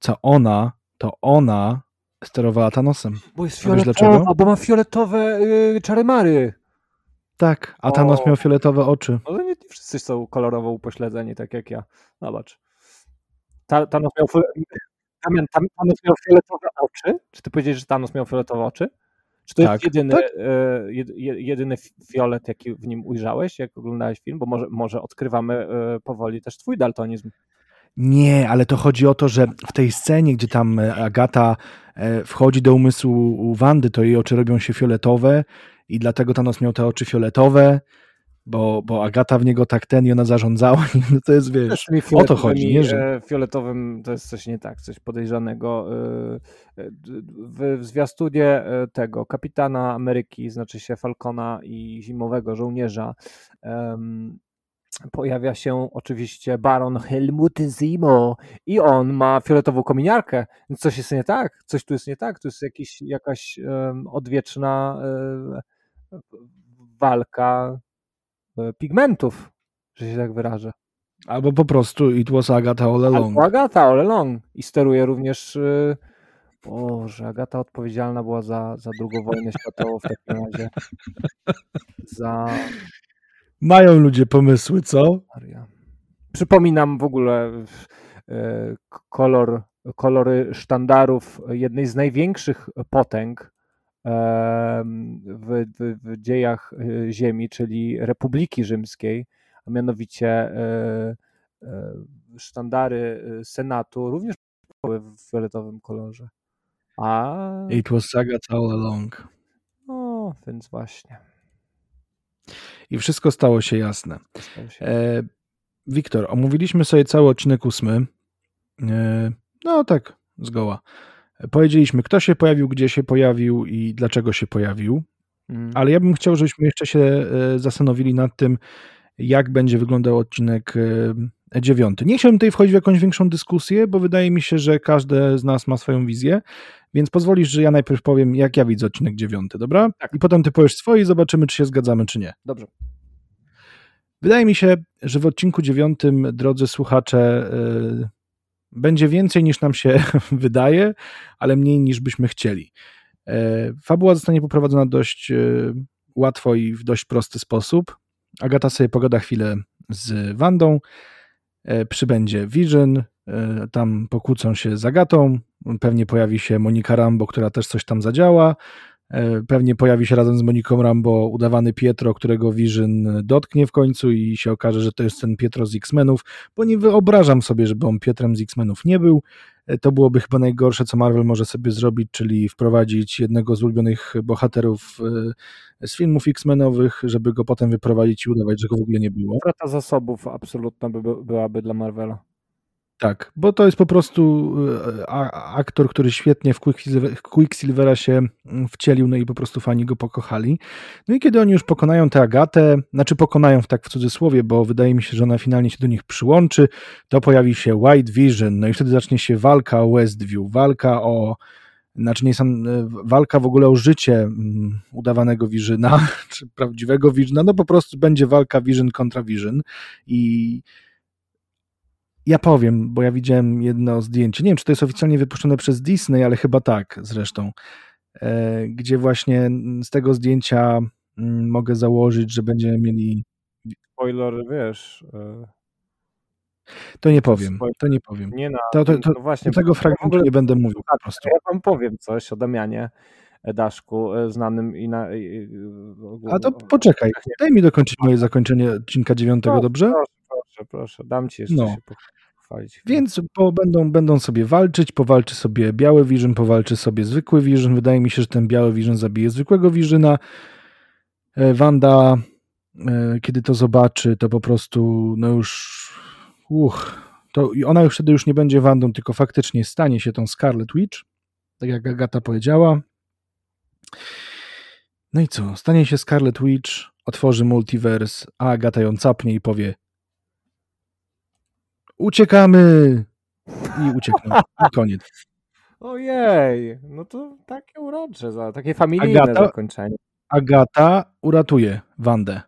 co ona, to ona sterowała Thanosem. Bo jest fioletowa, bo ma fioletowe yy, czary-mary. Tak, a Thanos o. miał fioletowe oczy. Ale nie, nie wszyscy są kolorowo upośledzeni, tak jak ja. Zobacz. Thanos miał, Thanos miał fioletowe oczy? Czy ty powiedziałeś, że Thanos miał fioletowe oczy? Czy to tak, jest jedyny, tak? e, jedyny fiolet, jaki w nim ujrzałeś, jak oglądałeś film? Bo może, może odkrywamy e, powoli też twój daltonizm. Nie, ale to chodzi o to, że w tej scenie, gdzie tam e, Agata wchodzi do umysłu Wandy, to jej oczy robią się fioletowe i dlatego Thanos miał te oczy fioletowe bo, bo Agata w niego tak ten i ona zarządzała, no to jest, wiesz, o to chodzi, nie, że... Fioletowym to jest coś nie tak, coś podejrzanego. E, e, w, zwiastunie e, tego Kapitana Ameryki, znaczy się Falcona i Zimowego Żołnierza pojawia się oczywiście Baron Helmut Zimo i on ma fioletową kominiarkę, coś jest nie tak, coś tu jest nie tak, to jest jakiś, jakaś um, odwieczna um, walka E, pigmentów, że się tak wyrażę. Albo po prostu It was Agatha all along. Albo Agatha all along. I steruje również yy... Boże, Agata odpowiedzialna była za, za drugą wojnę światową w takim razie. Za... Mają ludzie pomysły, co? Przypominam w ogóle yy, kolor, kolory sztandarów jednej z największych potęg w, w, w dziejach e, Ziemi, czyli Republiki Rzymskiej, a mianowicie e, e, sztandary Senatu również były w fioletowym kolorze. A... It was saga all along. No, więc właśnie. I wszystko stało się jasne. Stało się. E, Wiktor, omówiliśmy sobie cały odcinek ósmy. E, no tak, zgoła. Powiedzieliśmy, kto się pojawił, gdzie się pojawił i dlaczego się pojawił. Mm. Ale ja bym chciał, żebyśmy jeszcze się e, zastanowili nad tym, jak będzie wyglądał odcinek e, dziewiąty. Nie chciałbym tutaj wchodzić w jakąś większą dyskusję, bo wydaje mi się, że każdy z nas ma swoją wizję, więc pozwolisz, że ja najpierw powiem, jak ja widzę odcinek dziewiąty, dobra? Tak. I potem ty powiesz swoje i zobaczymy, czy się zgadzamy, czy nie. Dobrze. Wydaje mi się, że w odcinku dziewiątym, drodzy słuchacze, e, będzie więcej niż nam się wydaje, ale mniej niż byśmy chcieli. E, fabuła zostanie poprowadzona dość e, łatwo i w dość prosty sposób. Agata sobie pogada chwilę z Wandą, e, przybędzie Vision, tam pokłócą się z Agatą, pewnie pojawi się Monika Rambo, która też coś tam zadziała, pewnie pojawi się razem z Moniką Rambo udawany Pietro, którego Vision dotknie w końcu i się okaże, że to jest ten Pietro z X-Menów, bo nie wyobrażam sobie, żeby on Pietrem z X-Menów nie był. E, to byłoby chyba najgorsze, co Marvel może sobie zrobić, czyli wprowadzić jednego z ulubionych bohaterów e, z filmów X-Menowych, żeby go potem wyprowadzić i udawać, że go w ogóle nie było. Strata zasobów absolutna by, byłaby dla Marvela. Tak, bo to jest po prostu e, aktor, który świetnie w Quicksilvera się mm, wcielił, no i po prostu fani go pokochali. No i kiedy oni już pokonają tę Agatę, znaczy pokonają w tak w cudzysłowie, bo wydaje mi się, że ona finalnie się do nich przyłączy, to pojawi się White Vision, no i wtedy zacznie się walka o Westview, walka o znaczy nie sam, e, walka w ogóle o życie mm, udawanego Visiona, czy prawdziwego Visiona, no po prostu będzie walka Vision kontra Vision i ja powiem, bo ja widziałem jedno zdjęcie. Nie wiem, czy to jest oficjalnie wypuszczone przez Disney, ale chyba tak zresztą. E, gdzie właśnie z tego zdjęcia mm, mogę założyć, że będziemy mieli. Spoiler, wiesz. E, to nie powiem. To nie powiem. Nie na, to, to, to, no właśnie, tego fragmentu nie będę mówił tak, po prostu. Ja wam powiem coś o Damianie. Daszku, e, znanym i na. A to poczekaj, daj mi dokończyć moje zakończenie odcinka dziewiątego, no, dobrze? Proszę, proszę, dam ci jeszcze no. się pochwalić. Więc po, będą, będą sobie walczyć, powalczy sobie biały Vision, powalczy sobie zwykły Vision. Wydaje mi się, że ten biały Vision zabije zwykłego Visiona. E, Wanda e, kiedy to zobaczy, to po prostu no już uch, to ona już wtedy już nie będzie Wandą, tylko faktycznie stanie się tą Scarlet Witch, tak jak Agata powiedziała. No i co? Stanie się Scarlet Witch, otworzy multiverse, a Agata ją capnie i powie uciekamy! I uciekną. I koniec. Ojej, no to takie urocze, za, takie familijne Agata, zakończenie. Agata uratuje Wandę.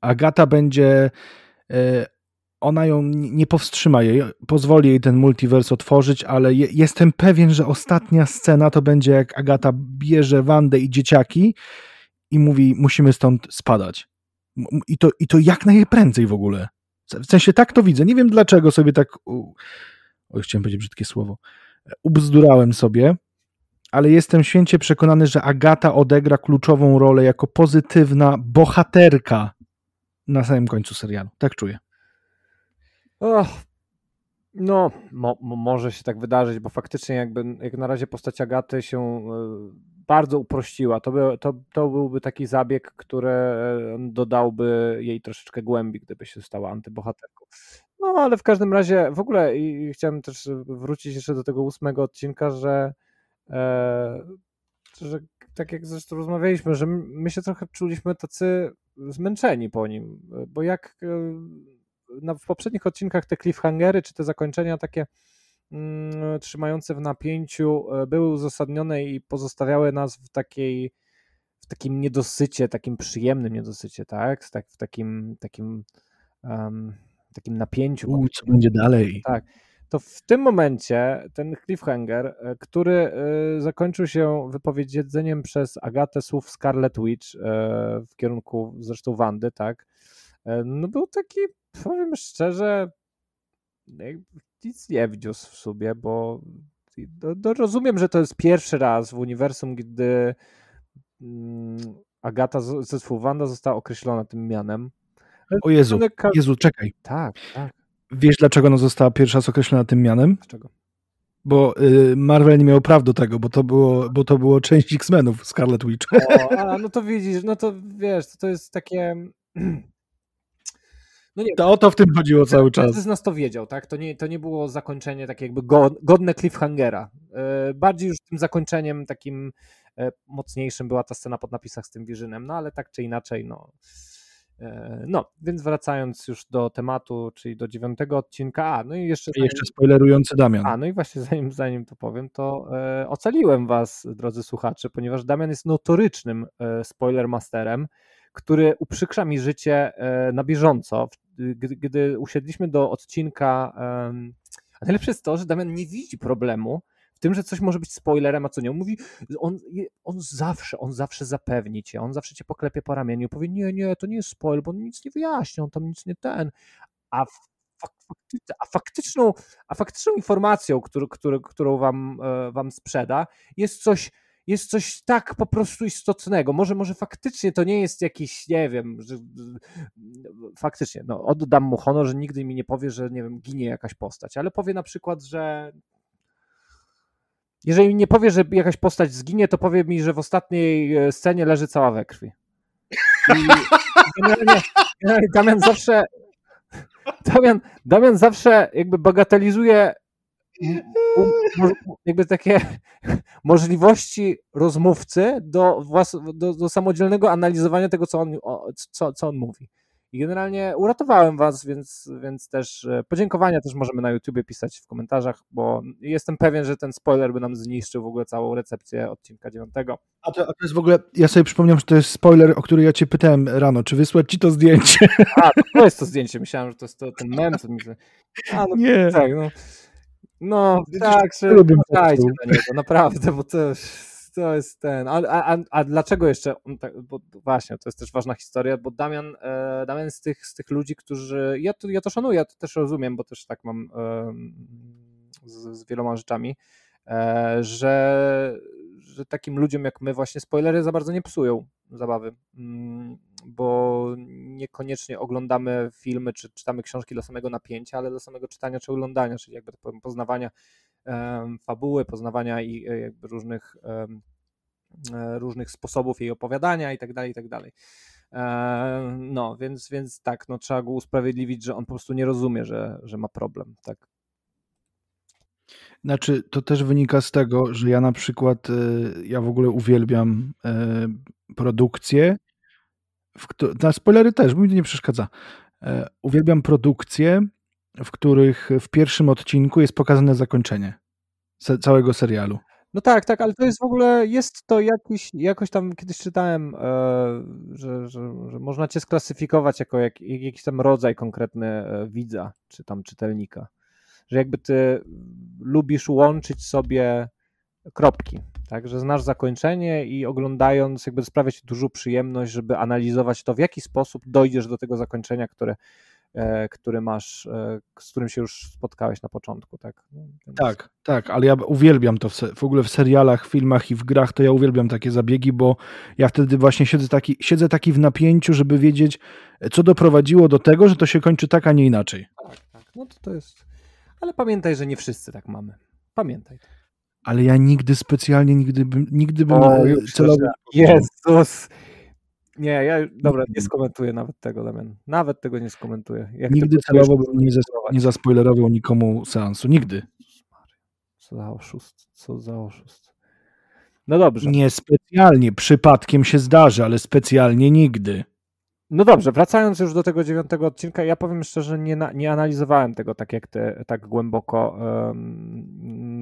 Agata będzie, e, ona ją nie powstrzyma jej, pozwoli jej ten multiverse otworzyć, ale je, jestem pewien, że ostatnia scena to będzie jak Agata bierze Wandę i dzieciaki i mówi, musimy stąd spadać. I to, i to jak najprędzej w ogóle. W sensie tak to widzę. Nie wiem dlaczego sobie tak. O, chciałem powiedzieć brzydkie słowo. Ubzdurałem sobie, ale jestem święcie przekonany, że Agata odegra kluczową rolę jako pozytywna bohaterka na samym końcu serialu. Tak czuję. Oh, no, mo, może się tak wydarzyć, bo faktycznie jakby jak na razie postać Agaty się e, bardzo uprościła. To, by, to, to byłby taki zabieg, który dodałby jej troszeczkę głębi, gdyby się stała antybohaterką. No, ale w każdym razie w ogóle i chciałem też wrócić jeszcze do tego ósmego odcinka, że, e, że tak jak zresztą rozmawialiśmy, że my się trochę czuliśmy tacy zmęczeni po nim, bo jak na, w poprzednich odcinkach te cliffhangery czy te zakończenia takie trzymające w napięciu e, były uzasadnione i pozostawiały nas w takiej w takim niedosycie, takim przyjemnym niedosycie, tak? tak w takim takim um, takim napięciu. U, co będzie dalej? Tak. To w tym momencie ten cliffhanger, e, który e, zakończył się wypowiedzeniem przez Agatę słów Scarlet Witch w kierunku zresztą Wandy, tak? No był taki, powiem szczerze, nic nie wniósł w sobie, bo no, no rozumiem, że to jest pierwszy raz w uniwersum, gdy mm, Agata zespół Wanda została określona tym mianem. O Jezu, Jezu, czekaj. Tak, tak. Wiesz, dlaczego ona została pierwsza raz określona tym mianem? Dlaczego? Bo y, Marvel nie miał praw do tego, bo to było, bo to było część X-Menów, Scarlet Witch. O, a, no to widzisz, no to wiesz, to, to jest takie No nie, to o to w tym chodziło cały czas. Każdy z nas to wiedział, tak? To nie, to nie było zakończenie takie jakby godne cliffhangera. E, bardziej już tym zakończeniem takim e, mocniejszym była ta scena pod napisach z tym Wirzynem, no ale tak czy inaczej, no. E, no, więc wracając już do tematu, czyli do dziewiątego odcinka, a no i jeszcze. I jeszcze spoilerujący Damian. A no i właśnie zanim, zanim to powiem, to e, ocaliłem Was, drodzy słuchacze, ponieważ Damian jest notorycznym e, spoilermasterem, który uprzykrza mi życie e, na bieżąco gdy, gdy usiedliśmy do odcinka, a najlepsze jest to, że Damian nie widzi problemu w tym, że coś może być spoilerem, a co nie. On mówi, on, on zawsze, on zawsze zapewni cię, on zawsze cię poklepie po ramieniu, powie, nie, nie, to nie jest spoiler, bo on nic nie wyjaśnia, on tam nic nie ten, a a faktyczną, a faktyczną informacją, którą, którą, którą wam, e, wam sprzeda, jest coś jest coś tak po prostu istotnego. Może, może faktycznie to nie jest jakiś, nie wiem, że, faktycznie, no, oddam mu honor, że nigdy mi nie powie, że nie wiem, ginie jakaś postać, ale powie na przykład, że jeżeli nie powie, że jakaś postać zginie, to powie mi, że w ostatniej e, scenie leży cała we krwi. I generalnie, generalnie Damian zawsze Damian, Damian zawsze jakby bagatelizuje jakby takie możliwości rozmówcy do, włas- do, do samodzielnego analizowania tego, co on, co, co on mówi. I generalnie uratowałem was, więc, więc też e, podziękowania też możemy na YouTubie pisać w komentarzach, bo jestem pewien, że ten spoiler by nam zniszczył w ogóle całą recepcję odcinka dziewiątego. A to, a to jest w ogóle, ja sobie przypomniałem, że to jest spoiler, o który ja cię pytałem rano, czy wysłać ci to zdjęcie? A, to jest to zdjęcie, myślałem, że to jest to, ten mem, co mi... A, no, Nie. Tak, no. No, tak, że dajcie na niego, naprawdę, bo to, to jest ten. A, a, a dlaczego jeszcze? Tak, bo właśnie, to jest też ważna historia, bo Damian, e, Damian z tych, z tych ludzi, którzy. Ja to, ja to szanuję, ja to też rozumiem, bo też tak mam e, z, z wieloma rzeczami, e, że, że takim ludziom jak my właśnie spoilery za bardzo nie psują zabawy. Bo niekoniecznie oglądamy filmy czy czytamy książki dla samego napięcia, ale dla samego czytania czy oglądania, czyli jakby poznawania fabuły, poznawania i e, jakby różnych, e, różnych sposobów jej opowiadania i tak dalej, i tak dalej. E, no, więc, więc tak, no, trzeba go usprawiedliwić, że on po prostu nie rozumie, że, że ma problem. Tak. Znaczy, to też wynika z tego, że ja na przykład, ja w ogóle uwielbiam produkcje, w, na spoilery też, bo mi to nie przeszkadza. Uwielbiam produkcje, w których w pierwszym odcinku jest pokazane zakończenie całego serialu. No tak, tak, ale to jest w ogóle, jest to jakiś, jakoś tam kiedyś czytałem, e, że, że, że można cię sklasyfikować jako jak, jakiś tam rodzaj konkretny e, widza, czy tam czytelnika. Że jakby ty lubisz łączyć sobie kropki, tak, że znasz zakończenie i oglądając jakby sprawia ci dużą przyjemność, żeby analizować to, w jaki sposób dojdziesz do tego zakończenia, które E, który masz, e, z którym się już spotkałeś na początku, tak? No, więc... Tak, tak, ale ja uwielbiam to w, w, ogóle w serialach, filmach i w grach, to ja uwielbiam takie zabiegi, bo ja wtedy właśnie siedzę taki, siedzę taki w napięciu, żeby wiedzieć, co doprowadziło do tego, że to się kończy tak, a nie inaczej. Tak, tak, no to to jest... Ale pamiętaj, że nie wszyscy tak mamy. Pamiętaj. Ale ja nigdy specjalnie, nigdy bym, nigdy bym o, celowo... Jezus! Nie, ja dobra, nie skomentuję nawet tego, Damian. Nawet tego nie skomentuję. Jak Nigdy celowo bym nie, nie zaspoilerował nikomu seansu. Nigdy. Co za oszust, co za oszust. No dobrze. Nie specjalnie, przypadkiem się zdarzy, ale specjalnie nigdy. No dobrze, wracając już do tego dziewiątego odcinka, ja powiem szczerze, nie, nie analizowałem tego tak jak ty, tak głęboko,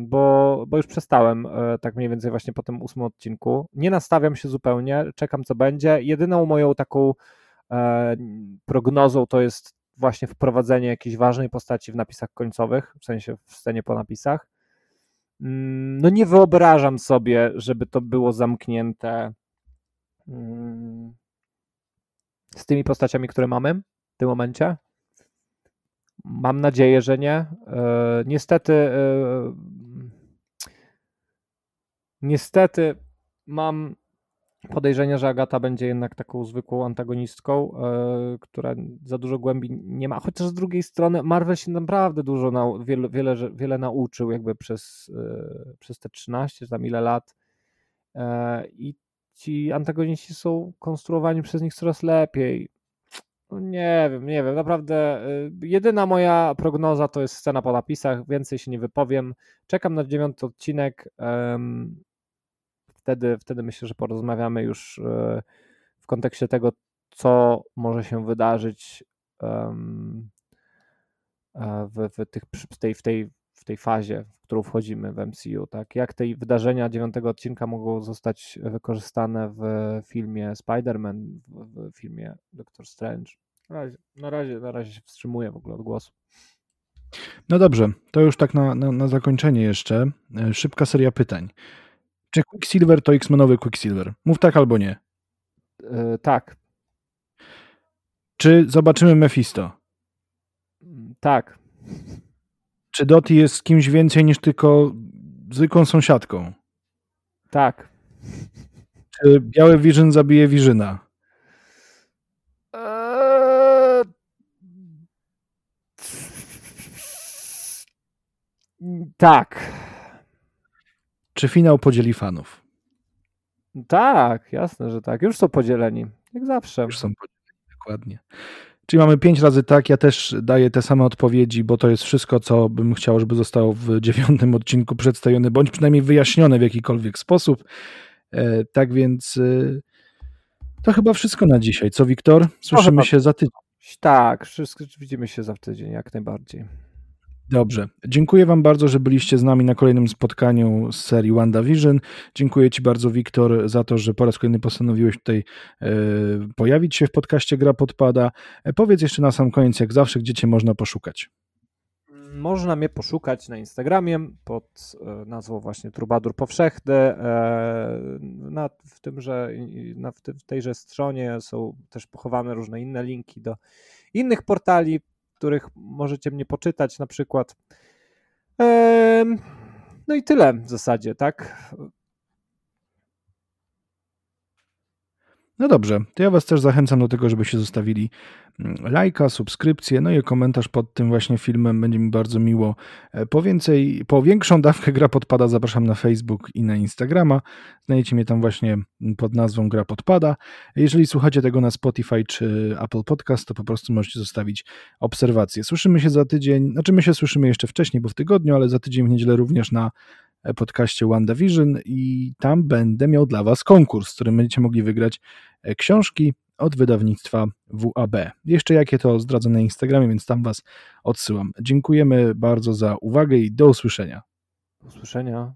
bo, bo już przestałem um, tak mniej więcej właśnie po tym ósmym odcinku. Nie nastawiam się zupełnie, czekam co będzie. Jedyną moją taką um, prognozą to jest właśnie wprowadzenie jakiejś ważnej postaci w napisach końcowych, w sensie w scenie po napisach. Mm, no nie wyobrażam sobie, żeby to było zamknięte mm, z tymi postaciami, które mamy w tym momencie? Mam nadzieję, że nie. E, niestety, e, niestety mam podejrzenie, że Agata będzie jednak taką zwykłą antagonistką, e, która za dużo głębi nie ma. Chociaż z drugiej strony Marvel się naprawdę dużo, nau, wiele, wiele, wiele nauczył jakby przez, przez te 13 tam ile lat. I ci antagoniści są konstruowani przez nich coraz lepiej. No nie wiem, nie wiem, naprawdę y, jedyna moja prognoza to jest scena po napisach, więcej się nie wypowiem. Czekam na dziewiąty odcinek. Wtedy, wtedy myślę, że porozmawiamy już y, w kontekście tego, co może się wydarzyć w, w, tych, w, tej, w, tej, tej fazie, w którą wchodzimy w MCU, tak? Jak te wydarzenia dziewiątego odcinka mogą zostać wykorzystane w filmie Spider-Man, w, w filmie Doctor Strange. Na razie, na razie, na razie się wstrzymuję w ogóle od głosu. No dobrze, to już tak na, na, na zakończenie jeszcze. E, szybka seria pytań. Czy Quicksilver to X-Menowy Quicksilver? Mów tak albo nie. Yy, tak. Czy zobaczymy Mephisto? Tak. Czy Doti jest kimś więcej niż tylko zwykłą sąsiadką? Tak. Czy biały Vision zabije Wirzyna? Eee... Tak. Czy finał podzieli fanów? Tak, jasne, że tak. Już są podzieleni. Jak zawsze. Już są podzieleni, dokładnie. Czyli mamy pięć razy tak, ja też daję te same odpowiedzi, bo to jest wszystko, co bym chciał, żeby zostało w dziewiątym odcinku przedstawione, bądź przynajmniej wyjaśnione w jakikolwiek sposób. E, tak więc e, to chyba wszystko na dzisiaj. Co, Wiktor? Słyszymy się za tydzień. Tak, wszystko, widzimy się za tydzień, jak najbardziej. Dobrze. Dziękuję Wam bardzo, że byliście z nami na kolejnym spotkaniu z serii WandaVision. Dziękuję Ci bardzo, Wiktor, za to, że po raz kolejny postanowiłeś tutaj e, pojawić się w podcaście Gra Podpada. E, powiedz jeszcze na sam koniec, jak zawsze, gdzie Cię można poszukać. Można mnie poszukać na Instagramie pod e, nazwą właśnie Trubadur Powszechny. Na, w, tymże, na, w tejże stronie są też pochowane różne inne linki do innych portali których możecie mnie poczytać na przykład. No i tyle w zasadzie, tak? No dobrze, to ja Was też zachęcam do tego, żebyście zostawili mm, lajka, subskrypcję, no i komentarz pod tym właśnie filmem. Będzie mi bardzo miło. E, po więcej, po większą dawkę Gra Podpada zapraszam na Facebook i na Instagrama. Znajdziecie mnie tam właśnie pod nazwą Gra Podpada. Jeżeli słuchacie tego na Spotify czy Apple Podcast, to po prostu możecie zostawić obserwację. Słyszymy się za tydzień, znaczy my się słyszymy jeszcze wcześniej, bo w tygodniu, ale za tydzień w niedzielę również na podcaście WandaVision i tam będę miał dla Was konkurs, w którym będziecie mogli wygrać e, książki od wydawnictwa WAB. Jeszcze jakie to zdradzę na Instagramie, więc tam Was odsyłam. Dziękujemy bardzo za uwagę i do usłyszenia. Do usłyszenia.